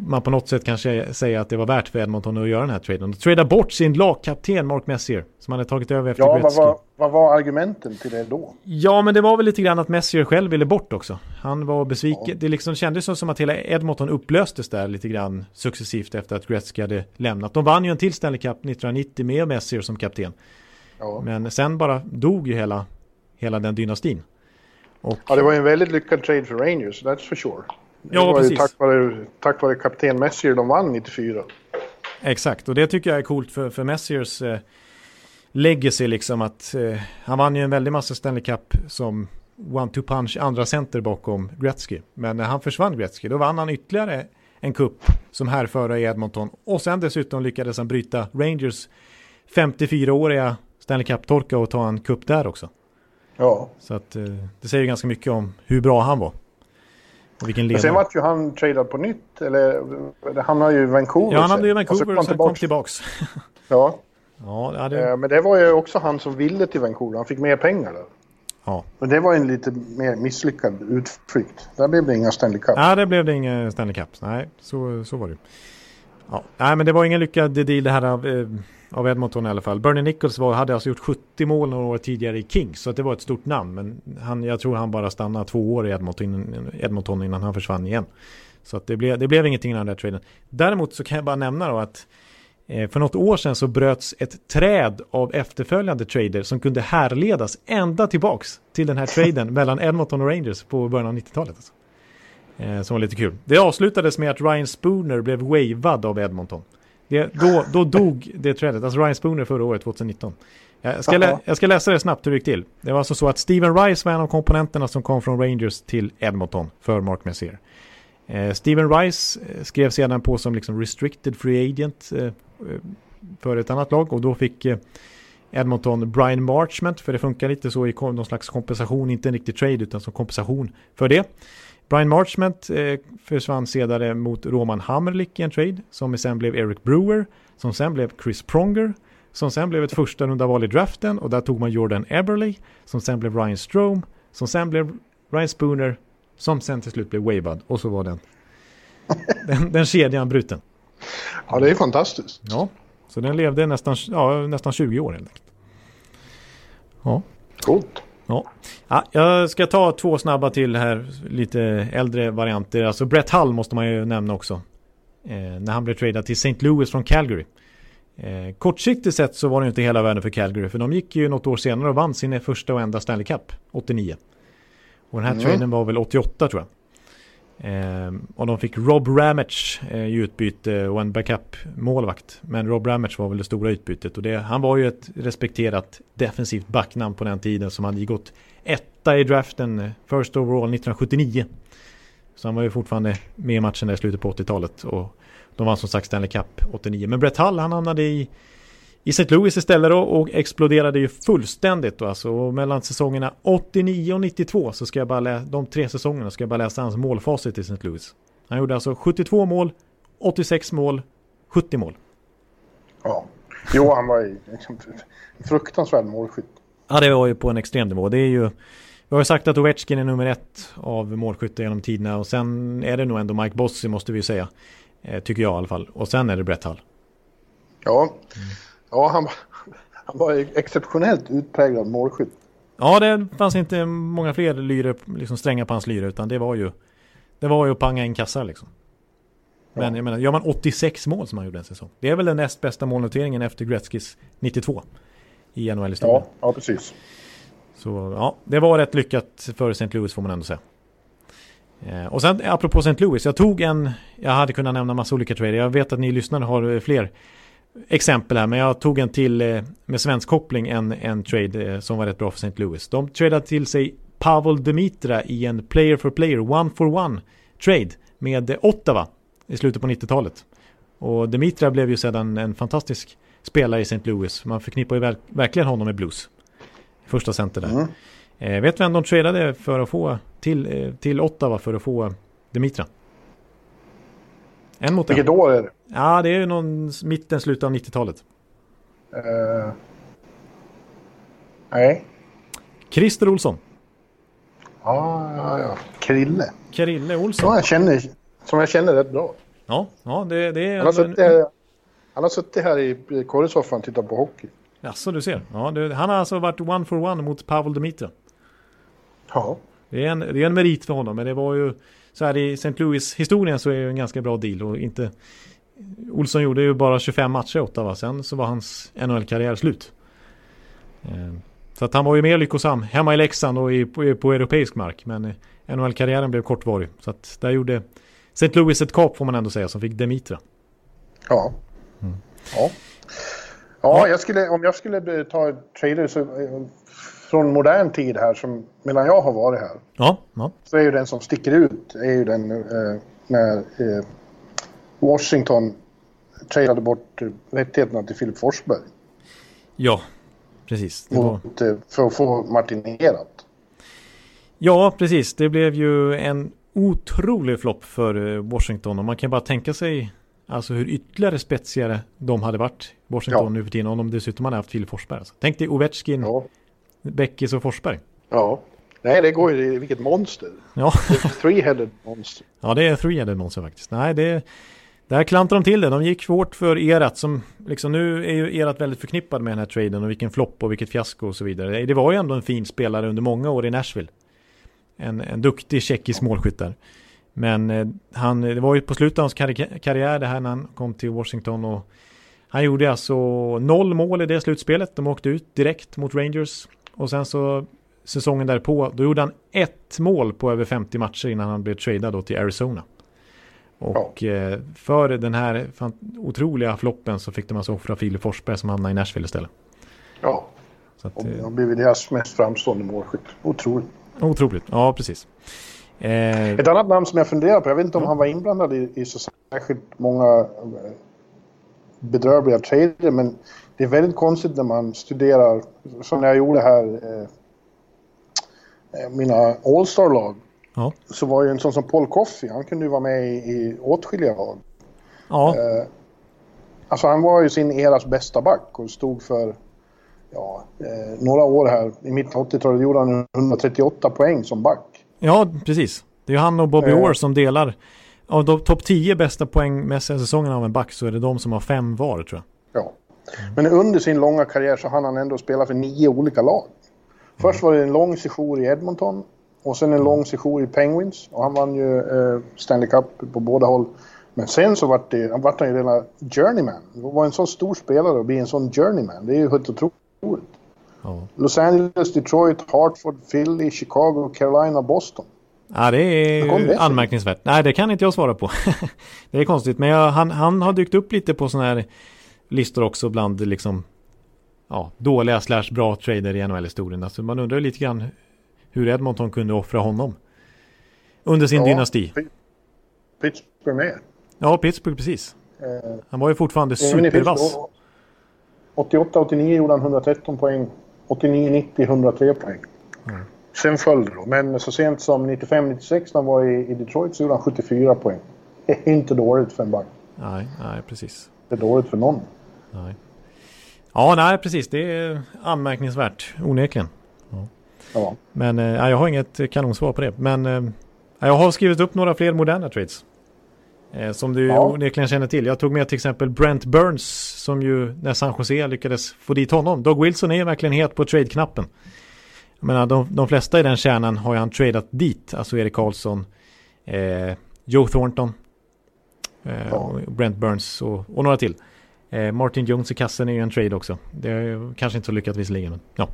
man på något sätt kanske säger att det var värt för Edmonton att göra den här traden. De tradar bort sin lagkapten Mark Messier som hade tagit över efter ja, Gretzky. Vad var, vad var argumenten till det då? Ja, men det var väl lite grann att Messier själv ville bort också. Han var besviken. Ja. Det liksom kändes som att hela Edmonton upplöstes där lite grann successivt efter att Gretzky hade lämnat. De vann ju en till Stanley Cup 1990 med Messier som kapten. Ja. Men sen bara dog ju hela, hela den dynastin. Och... Ja, det var en väldigt lyckad trade för Rangers, that's for sure. Ja, det var precis. tack vare, tack vare kapten Messier de vann 94. Exakt, och det tycker jag är coolt för, för Messiers eh, legacy liksom att eh, han vann ju en väldig massa Stanley Cup som one-two punch andra center bakom Gretzky. Men när han försvann Gretzky då vann han ytterligare en kupp som härförare i Edmonton och sen dessutom lyckades han bryta Rangers 54-åriga Stanley Cup-torka och ta en kupp där också. Ja. Så att eh, det säger ganska mycket om hur bra han var. Och vilken Men sen vart ju han tradad på nytt, eller han har ju Vancouver. Ja, han hade ju Vancouver och sen kom tillbaks. ja. ja det... Eh, men det var ju också han som ville till Vancouver, han fick mer pengar där. Ja. Men det var en lite mer misslyckad utflykt. Där blev det inga Stanley Cup. Nej, det blev det inga Stanley Cup. Nej, så, så var det Ja, nej men det var ingen lyckad deal det här av, eh, av Edmonton i alla fall. Bernie Nichols var, hade alltså gjort 70 mål några år tidigare i Kings, så det var ett stort namn. Men han, jag tror han bara stannade två år i Edmonton, Edmonton innan han försvann igen. Så att det, blev, det blev ingenting av den där traden. Däremot så kan jag bara nämna då att eh, för något år sedan så bröts ett träd av efterföljande trader som kunde härledas ända tillbaks till den här traden mellan Edmonton och Rangers på början av 90-talet. Alltså. Eh, som var lite kul. Det avslutades med att Ryan Spooner blev wavad av Edmonton. Det, då, då dog det trädet, alltså Ryan Spooner förra året, 2019. Jag ska, lä jag ska läsa det snabbt hur det gick till. Det var alltså så att Steven Rice var en av komponenterna som kom från Rangers till Edmonton för Mark Messier. Eh, Steven Rice eh, skrev sedan på som liksom restricted free agent eh, för ett annat lag och då fick Edmonton Brian Marchment för det funkar lite så i någon slags kompensation, inte en riktig trade utan som kompensation för det. Brian Marchment eh, försvann senare mot Roman Hammerlick i en trade som sen blev Eric Brewer, som sen blev Chris Pronger, som sen blev ett första runda val i draften och där tog man Jordan Eberly, som sen blev Ryan Strome, som sen blev Ryan Spooner, som sen till slut blev Wavud och så var den, den, den kedjan bruten. Ja, det är fantastiskt. Ja, så den levde nästan, ja, nästan 20 år helt enkelt. Ja. Coolt. Ja. ja, jag ska ta två snabba till här, lite äldre varianter. Alltså Brett Hull måste man ju nämna också. Eh, när han blev tradad till St. Louis från Calgary. Eh, kortsiktigt sett så var det inte hela världen för Calgary, för de gick ju något år senare och vann sin första och enda Stanley Cup, 89. Och den här mm. traden var väl 88 tror jag. Eh, och de fick Rob Ramage eh, i utbyte eh, och en backup-målvakt. Men Rob Ramage var väl det stora utbytet. Och det, han var ju ett respekterat defensivt backnamn på den tiden som hade gått etta i draften, eh, first overall 1979. Så han var ju fortfarande med i matchen där i slutet på 80-talet. Och de vann som sagt Stanley Cup 89. Men Brett Hull han hamnade i i St. Louis istället då och exploderade ju fullständigt då alltså. Och mellan säsongerna 89 och 92 så ska jag bara läsa, de tre säsongerna ska jag bara läsa hans målfacit i St. Louis. Han gjorde alltså 72 mål, 86 mål, 70 mål. Ja, jo han var ju liksom fruktansvärd målskytt. Ja det var ju på en extrem nivå. Det är ju vi har ju sagt att Ovechkin är nummer ett av målskyttar genom tiderna och sen är det nog ändå Mike Bossy måste vi säga. Eh, tycker jag i alla fall. Och sen är det Brett Hull. Ja. Mm. Ja, han, han var exceptionellt utpräglad målskytt. Ja, det fanns inte många fler lyre, liksom strängar på hans lyre, utan det var ju det var ju att panga in kassar liksom. Men ja. jag menar, gör man 86 mål som han gjorde en säsong. Det är väl den näst bästa målnoteringen efter Gretzkys 92 i NHL-historien. Ja, ja, precis. Så ja, det var rätt lyckat för St. Louis får man ändå säga. Eh, och sen apropå St. Louis, jag tog en, jag hade kunnat nämna massa olika trader. Jag vet att ni lyssnare har fler exempel här, men jag tog en till eh, med svensk koppling, en, en trade eh, som var rätt bra för St. Louis. De tradade till sig Pavel Demitra i en player for player, one for one trade med Ottawa i slutet på 90-talet. Och Demitra blev ju sedan en fantastisk spelare i St. Louis. Man förknippar ju verk verkligen honom med blues. Första center där. Mm. Eh, vet vem de tradade för att få till, eh, till Ottawa för att få Demitra? En mot Vilket en. år är det? Ja, det är någon mitten, slutet av 90-talet. Uh, nej. Christer Olsson. Ja, ja, ja. Krille. Krille Olsson. Som jag känner, som jag känner rätt bra. Ja, ja det, det är... Han har, suttit här, han har suttit här i korrespondentsoffan och tittat på hockey. Jaså, du ser. Ja, det, han har alltså varit one for one mot Pavel Demitra. Ja. Det är, en, det är en merit för honom, men det var ju så här i St. Louis-historien så är det en ganska bra deal och inte Olsson gjorde ju bara 25 matcher i Ottawa, sen så var hans NHL-karriär slut. Eh, så att han var ju mer lyckosam hemma i Leksand och i, på, på europeisk mark, men eh, NHL-karriären blev kortvarig. Så att där gjorde St. Louis ett kap får man ändå säga, som fick Demitra. Ja. Mm. Ja. Ja, jag skulle, om jag skulle ta trader så eh, från modern tid här, som medan jag har varit här. Ja, ja. Så är ju den som sticker ut, är ju den eh, när eh, Washington tradade bort rättigheterna till Filip Forsberg. Ja, precis. Var... Eh, för att få martinerat. Ja, precis. Det blev ju en otrolig flopp för eh, Washington och man kan bara tänka sig Alltså hur ytterligare spetsigare de hade varit Washington ja. nu för tiden om de dessutom hade haft Filip Forsberg. Alltså. Tänk dig Ovechkin, ja. Beckis och Forsberg. Ja. Nej, det går ju, vilket monster. Ja. Three-headed monster. Ja, det är three-headed monster faktiskt. Nej, det, där klantade de till det. De gick hårt för Erat som liksom nu är ju Erat väldigt förknippad med den här traden och vilken flopp och vilket fiasko och så vidare. Det var ju ändå en fin spelare under många år i Nashville. En, en duktig tjeckisk målskytt där. Men eh, han, det var ju på slutet av hans karri karriär det här när han kom till Washington och han gjorde alltså noll mål i det slutspelet. De åkte ut direkt mot Rangers och sen så säsongen därpå, då gjorde han ett mål på över 50 matcher innan han blev tradad då till Arizona. Och ja. Eh, för den här otroliga floppen så fick de alltså offra Filip Forsberg som hamnade i Nashville istället. Ja, så att, och eh, han blev deras mest framstående målskytt. Otroligt. Otroligt, ja precis. Eh, Ett annat namn som jag funderar på, jag vet inte om ja. han var inblandad i, i så särskilt många eh, bedrövliga trader, men det är väldigt konstigt när man studerar, som när jag gjorde här, eh, eh mina All-star-lag. Ja. Så var ju en sån som Paul Coffey, han kunde ju vara med i, i åtskilliga lag. Ja. Eh, alltså han var ju sin eras bästa back och stod för ja, eh, några år här. I mitten av 80-talet gjorde han 138 poäng som back. Ja, precis. Det är han och Bobby eh. Orr som delar. Av de topp 10 bästa poängmässiga säsongerna av en back så är det de som har fem var tror jag. Ja. Men under sin långa karriär så hann han ändå spela för nio olika lag. Först var det en lång sejour i Edmonton och sen en lång sejour i Penguins. Och han vann ju eh, Stanley Cup på båda håll. Men sen så vart, det, vart han ju redan journeyman. Det var en så stor spelare och bli en sån journeyman. Det är ju helt otroligt. Ja. Los Angeles, Detroit, Hartford, Philly, Chicago, Carolina, Boston. Ja, det är anmärkningsvärt. Nej, det kan inte jag svara på. det är konstigt, men jag, han, han har dykt upp lite på sådana här listor också bland liksom ja, dåliga slash bra trader i NHL-historien. Alltså man undrar lite grann hur Edmonton kunde offra honom under sin ja, dynasti. Pittsburgh med. Ja, Pittsburgh precis. Eh, han var ju fortfarande supervass. 88-89 gjorde han 113 poäng. 89-90 103 poäng. Mm. Sen föll det då. Men så sent som 95-96 när han var i, i Detroit så gjorde han 74 poäng. Det är inte dåligt för en back. Nej, nej precis. Det är dåligt för någon. Nej. Ja, nej precis. Det är anmärkningsvärt, onekligen. Ja. ja. Men äh, jag har inget kanonsvar på det. Men äh, jag har skrivit upp några fler moderna trades. Äh, som du ja. onekligen känner till. Jag tog med till exempel Brent Burns som ju när San Jose lyckades få dit honom. Doug Wilson är ju verkligen het på trade-knappen. Jag menar, de, de flesta i den kärnan har ju han tradat dit. Alltså Erik Karlsson, eh, Joe Thornton, eh, ja. Brent Burns och, och några till. Eh, Martin Jones i kassen är ju en trade också. Det är kanske inte så lyckat visserligen. Men, ja.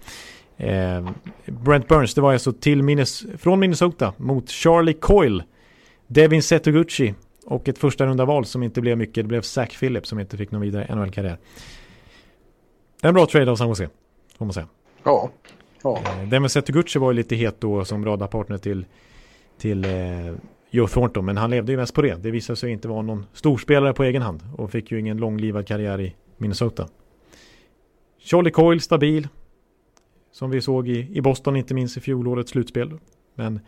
Eh, Brent Burns, det var alltså till Minnes från Minnesota mot Charlie Coyle, Devin Setoguchi och ett första runda val som inte blev mycket. Det blev Zach Phillips som inte fick någon vidare NHL-karriär. En bra trade av San Jose, får man säga. Ja. ja. Eh, Devin Setoguchi var ju lite het då som radarpartner till, till eh, Joe Thornton, men han levde ju mest på det. Det visade sig inte vara någon storspelare på egen hand och fick ju ingen långlivad karriär i Minnesota. Charlie Coyle stabil, som vi såg i, i Boston, inte minst i fjolårets slutspel. Men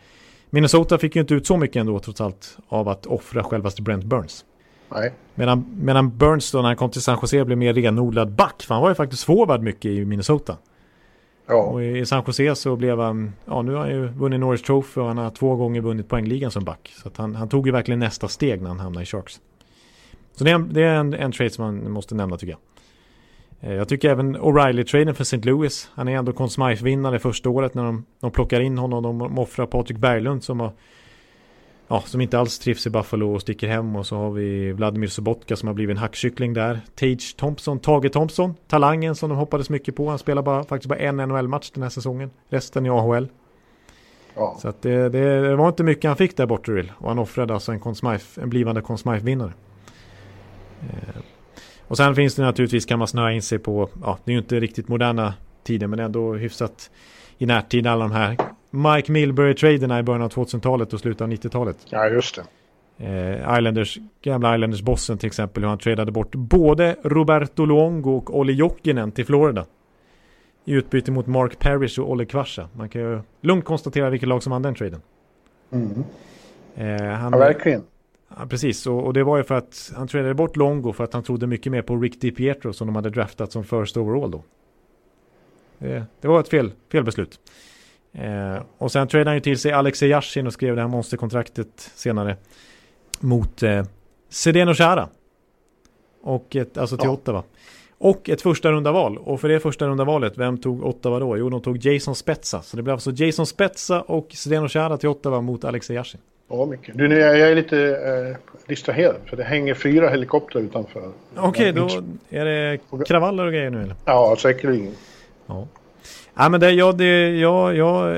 Minnesota fick ju inte ut så mycket ändå trots allt av att offra självaste Brent Burns. Nej. Medan, medan Burns då när han kom till San Jose blev mer renodlad back, för han var ju faktiskt forward mycket i Minnesota. Ja. Och i San Jose så blev han, ja nu har han ju vunnit Norris Trophy och han har två gånger vunnit poängligan som back. Så att han, han tog ju verkligen nästa steg när han hamnade i Sharks. Så det är en, det är en, en trade som man måste nämna tycker jag. Eh, jag tycker även O'Reilly-traden för St. Louis. Han är ändå Conn Smythe-vinnare första året när de, de plockar in honom. De offrar Patrik Berglund som har ja, som inte alls trivs i Buffalo och sticker hem. Och så har vi Vladimir Sobotka som har blivit en hackkyckling där. Tage Thompson, Tage Thompson, talangen som de hoppades mycket på. Han spelar bara, faktiskt bara en NHL-match den här säsongen. Resten i AHL. Ja. Så att det, det, det, var inte mycket han fick där borta Och han offrade alltså en, en blivande Conn Smythe-vinnare. Eh. Och sen finns det naturligtvis, kan man snöa in sig på, ja, det är ju inte riktigt moderna tider men ändå hyfsat i närtid alla de här Mike Milbury-traderna i början av 2000-talet och slutet av 90-talet. Ja, just det. Eh, Islanders, gamla Islanders-bossen till exempel, hur han tradade bort både Roberto Luongo och Olli Jokinen till Florida. I utbyte mot Mark Parrish och Olle Kvasha. Man kan ju lugnt konstatera vilket lag som vann den traden. Mm. Eh, han, ja, verkligen. Ja, precis, och, och, det var ju för att han tradade bort Longo för att han trodde mycket mer på Rick DiPietro som de hade draftat som first overall då. Det, det var ett fel, fel beslut. Eh, och sen tradade han ju till sig Alexej Yashin och skrev det här monsterkontraktet senare. Mot eh, Sedeno Chara. Och ett, alltså till ja. Ottawa. Och ett första runda val. Och för det första runda valet, vem tog Ottawa då? Jo, de tog Jason Spetsa. Så det blev alltså Jason Spetsa och Sedeno Chara till Ottawa mot Alexej Yashin. Ja, mycket. Du, nu är jag lite eh, distraherad för det hänger fyra helikoptrar utanför. Okej, okay, då är det kravaller och grejer nu eller? Ja, säkerligen. Ja. Ja, men det, ja, det, ja, ja,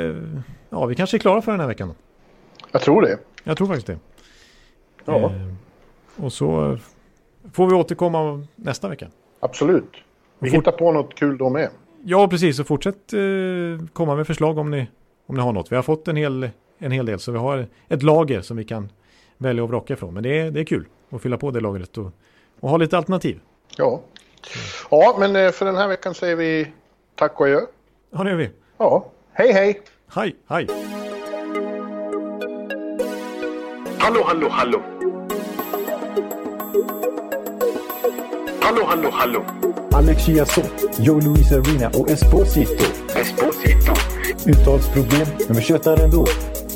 ja, vi kanske är klara för den här veckan. Då. Jag tror det. Jag tror faktiskt det. Ja. Eh, och så får vi återkomma nästa vecka. Absolut. Vi hittar på något kul då med. Ja, precis. Och fortsätt eh, komma med förslag om ni, om ni har något. Vi har fått en hel, en hel del. Så vi har ett lager som vi kan välja att vraka ifrån. Men det är, det är kul att fylla på det lagret och, och ha lite alternativ. Ja. ja, men eh, för den här veckan säger vi tack och adjö. Ja, det gör vi. Ja, hej hej! Hej, hej! Hallå, hallå, hallå! Hallå, hallå, hallå! Alex Chiazot, Joe Luis Arena och Esposito. Esposito. Uttalsproblem, men vi tjötar ändå.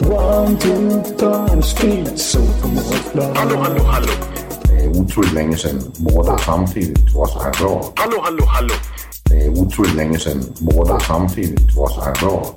One, two, three, speed, so Hallå, hallå, hallå! Det är otroligt länge sedan båda samtidigt var så här bra. Hallå, hallå, hallå! Det är otroligt länge sedan båda samtidigt var så här bra.